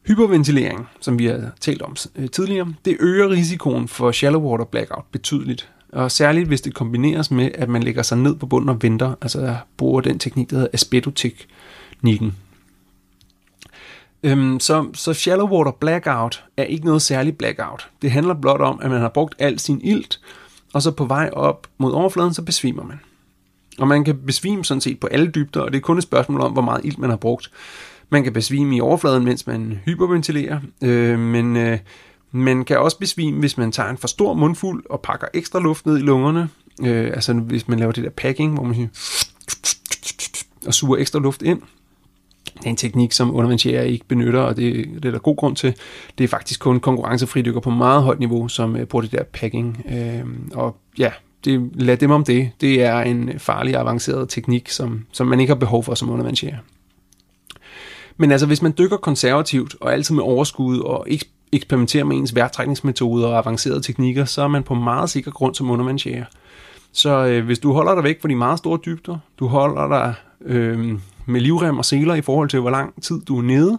Hyperventilering, som vi har talt om tidligere, det øger risikoen for shallow water blackout betydeligt og særligt hvis det kombineres med, at man lægger sig ned på bunden og venter, altså bruger den teknik, der hedder aspetoteknikken. Øhm, så, så shallow water blackout er ikke noget særligt blackout. Det handler blot om, at man har brugt al sin ilt, og så på vej op mod overfladen, så besvimer man. Og man kan besvime sådan set på alle dybder, og det er kun et spørgsmål om, hvor meget ilt man har brugt. Man kan besvime i overfladen, mens man hyperventilerer, øh, men øh, man kan også besvime, hvis man tager en for stor mundfuld og pakker ekstra luft ned i lungerne. Øh, altså hvis man laver det der packing, hvor man siger, og suger ekstra luft ind. Det er en teknik, som undervandsjæger ikke benytter, og det, det er der god grund til. Det er faktisk kun konkurrencefridykker på meget højt niveau, som øh, bruger det der packing. Øh, og ja, det, lad dem om det. Det er en farlig avanceret teknik, som, som man ikke har behov for som undervandsjæger. Men altså, hvis man dykker konservativt og altid med overskud og ikke eksperimenterer med ens værtrækningsmetoder og avancerede teknikker, så er man på meget sikker grund som undervandsjæger. Så øh, hvis du holder dig væk fra de meget store dybder, du holder dig øh, med livrem og seler i forhold til, hvor lang tid du er nede,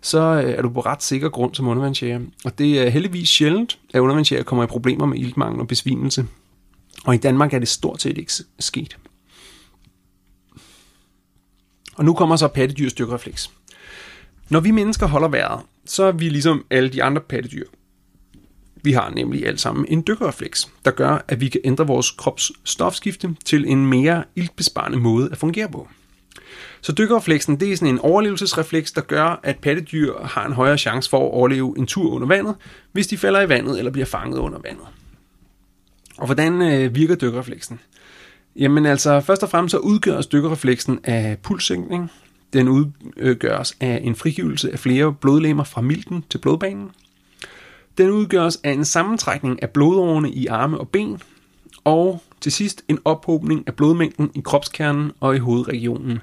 så øh, er du på ret sikker grund som undervandsjæger. Og det er heldigvis sjældent, at undervandsjæger kommer i problemer med iltmangel og besvimelse. Og i Danmark er det stort set ikke sket. Og nu kommer så pattedyrsstyrkrefleks. Når vi mennesker holder vejret, så er vi ligesom alle de andre pattedyr. Vi har nemlig alt sammen en dykkerrefleks, der gør, at vi kan ændre vores krops stofskifte til en mere iltbesparende måde at fungere på. Så dykkerrefleksen det er sådan en overlevelsesrefleks, der gør, at pattedyr har en højere chance for at overleve en tur under vandet, hvis de falder i vandet eller bliver fanget under vandet. Og hvordan øh, virker dykkerrefleksen? Jamen altså, først og fremmest så udgøres dykkerrefleksen af pulssænkning, den udgøres af en frigivelse af flere blodlemmer fra milten til blodbanen. Den udgøres af en sammentrækning af blodårene i arme og ben, og til sidst en ophobning af blodmængden i kropskernen og i hovedregionen.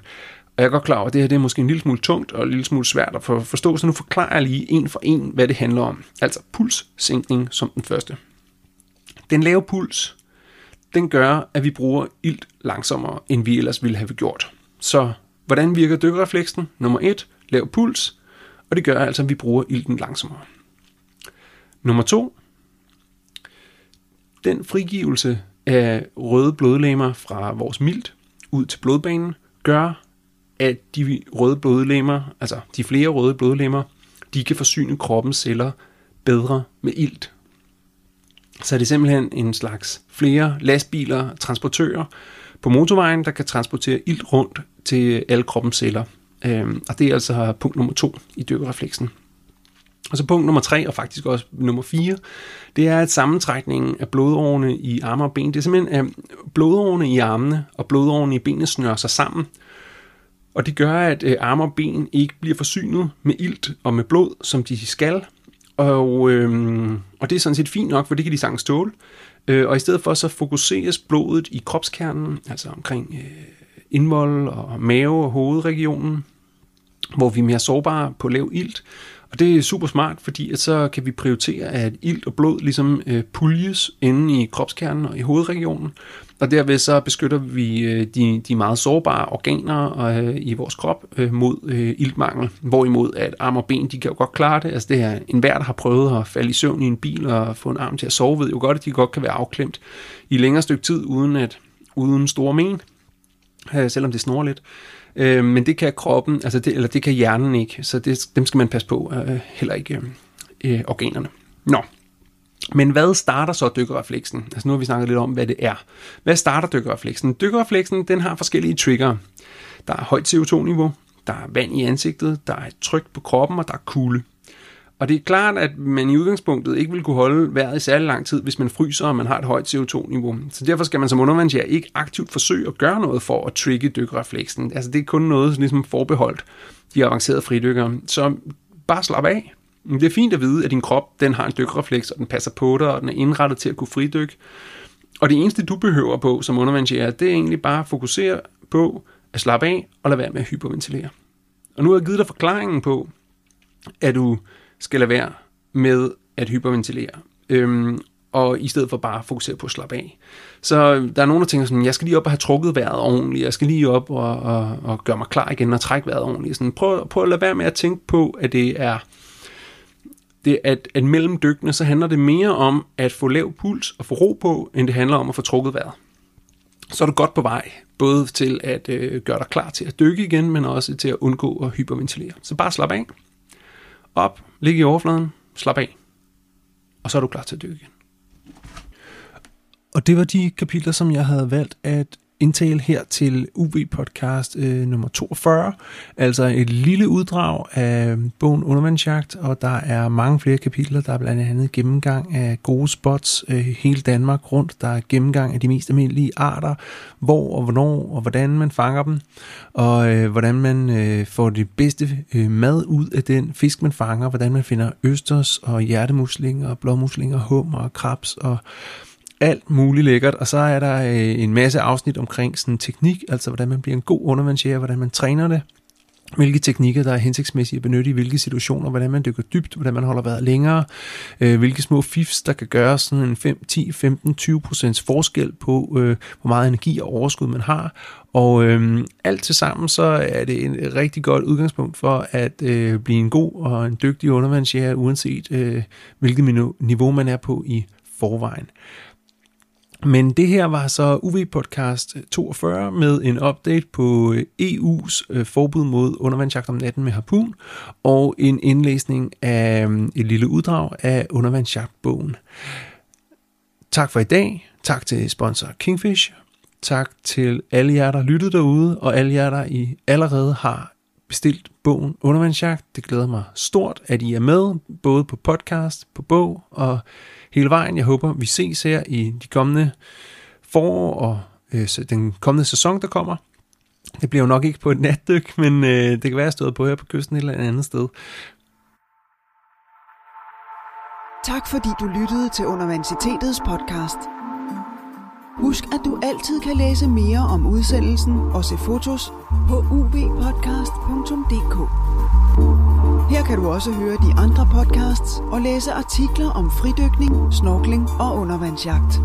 Og jeg er godt klar over, at det her det er måske en lille smule tungt og en lille smule svært at forstå, så nu forklarer jeg lige en for en, hvad det handler om. Altså pulssænkning som den første. Den lave puls, den gør, at vi bruger ilt langsommere, end vi ellers ville have gjort. Så Hvordan virker dykkerrefleksen? Nummer 1. Lav puls. Og det gør altså, at vi bruger ilten langsommere. Nummer 2. Den frigivelse af røde blodlegemer fra vores milt ud til blodbanen gør, at de røde blodlegemer, altså de flere røde blodlegemer, de kan forsyne kroppens celler bedre med ilt. Så er det simpelthen en slags flere lastbiler, transportører på motorvejen, der kan transportere ilt rundt til alle kroppens celler. Øhm, og det er altså punkt nummer to i dykkerrefleksen. Og så punkt nummer tre, og faktisk også nummer fire, det er, at sammentrækningen af blodårene i arme og ben, det er simpelthen, at blodårene i armene og blodårene i benene snører sig sammen. Og det gør, at øh, arme og ben ikke bliver forsynet med ilt og med blod, som de skal. Og, øhm, og det er sådan set fint nok, for det kan de sagtens tåle. Øh, og i stedet for så fokuseres blodet i kropskernen, altså omkring øh, indvold og mave og hovedregionen, hvor vi er mere sårbare på lav ilt. Og det er super smart, fordi at så kan vi prioritere, at ilt og blod ligesom øh, puljes inde i kropskernen og i hovedregionen. Og derved så beskytter vi øh, de, de meget sårbare organer øh, i vores krop øh, mod øh, iltmangel. Hvorimod at arm og ben, de kan jo godt klare det. Altså det er enhver, der har prøvet at falde i søvn i en bil og få en arm til at sove, ved jo godt, at de godt kan være afklemt i længere stykke tid uden, at, uden store men øh, selvom det snor lidt. Øh, men det kan kroppen, altså det, eller det kan hjernen ikke, så det, dem skal man passe på, øh, heller ikke øh, øh, organerne. Nå, men hvad starter så dykkerrefleksen? Altså nu har vi snakket lidt om, hvad det er. Hvad starter dykkerrefleksen? Dykkerrefleksen, den har forskellige trigger. Der er højt CO2-niveau, der er vand i ansigtet, der er et tryk på kroppen, og der er kugle. Og det er klart, at man i udgangspunktet ikke vil kunne holde vejret i særlig lang tid, hvis man fryser, og man har et højt CO2-niveau. Så derfor skal man som undervandsjæger ikke aktivt forsøge at gøre noget for at trigge dykkerrefleksen. Altså det er kun noget som ligesom forbeholdt de avancerede fridykkere. Så bare slap af. Det er fint at vide, at din krop den har en dykkerrefleks, og den passer på dig, og den er indrettet til at kunne fridykke. Og det eneste, du behøver på som undervandsjæger, det er egentlig bare at fokusere på at slappe af og lade være med at hyperventilere. Og nu har jeg givet dig forklaringen på, at du skal lade være med at hyperventilere. Øhm, og i stedet for bare fokusere på at slappe af. Så der er nogen, der tænker sådan, jeg skal lige op og have trukket vejret ordentligt, jeg skal lige op og, og, og gøre mig klar igen og trække vejret ordentligt. Sådan, prøv, prøv at lade være med at tænke på, at det er det, at, at mellem dykkene, så handler det mere om at få lav puls og få ro på, end det handler om at få trukket vejret. Så er du godt på vej, både til at øh, gøre dig klar til at dykke igen, men også til at undgå at hyperventilere. Så bare slap af. Op, lig i overfladen, slap af. Og så er du klar til at dykke igen. Og det var de kapitler, som jeg havde valgt at indtale her til UV-podcast øh, nummer 42, altså et lille uddrag af bogen Undervandsjagt, og der er mange flere kapitler, der er blandt andet gennemgang af gode spots øh, hele Danmark rundt, der er gennemgang af de mest almindelige arter, hvor og hvornår og hvordan man fanger dem, og øh, hvordan man øh, får det bedste øh, mad ud af den fisk, man fanger, hvordan man finder østers og hjertemuslinger, og blåmuslinger, hummer og krabs og alt muligt lækkert, og så er der øh, en masse afsnit omkring sådan teknik, altså hvordan man bliver en god undervandsjæger, hvordan man træner det, hvilke teknikker, der er hensigtsmæssige at benytte i hvilke situationer, hvordan man dykker dybt, hvordan man holder vejret længere, øh, hvilke små fifs, der kan gøre sådan en 5, 10, 15, 20 procents forskel på, øh, hvor meget energi og overskud man har. Og øh, alt til sammen, så er det en rigtig godt udgangspunkt for at øh, blive en god og en dygtig undervandsjæger, uanset øh, hvilket niveau man er på i forvejen. Men det her var så UV-podcast 42 med en update på EU's øh, forbud mod undervandsjagt om natten med harpun og en indlæsning af øh, et lille uddrag af undervandsjagtbogen. Tak for i dag. Tak til sponsor Kingfish. Tak til alle jer, der lyttede derude, og alle jer, der I allerede har bestilt bogen Undervandsjagt. Det glæder mig stort, at I er med, både på podcast, på bog og hele vejen. Jeg håber, vi ses her i de kommende forår og øh, den kommende sæson, der kommer. Det bliver jo nok ikke på et natdyk, men øh, det kan være, at jeg stået på her på kysten et eller andet sted.
Tak fordi du lyttede til Universitetets podcast. Husk, at du altid kan læse mere om udsendelsen og se fotos på uvpodcast.dk. Her kan du også høre de andre podcasts og læse artikler om fridykning, snorkling og undervandsjagt.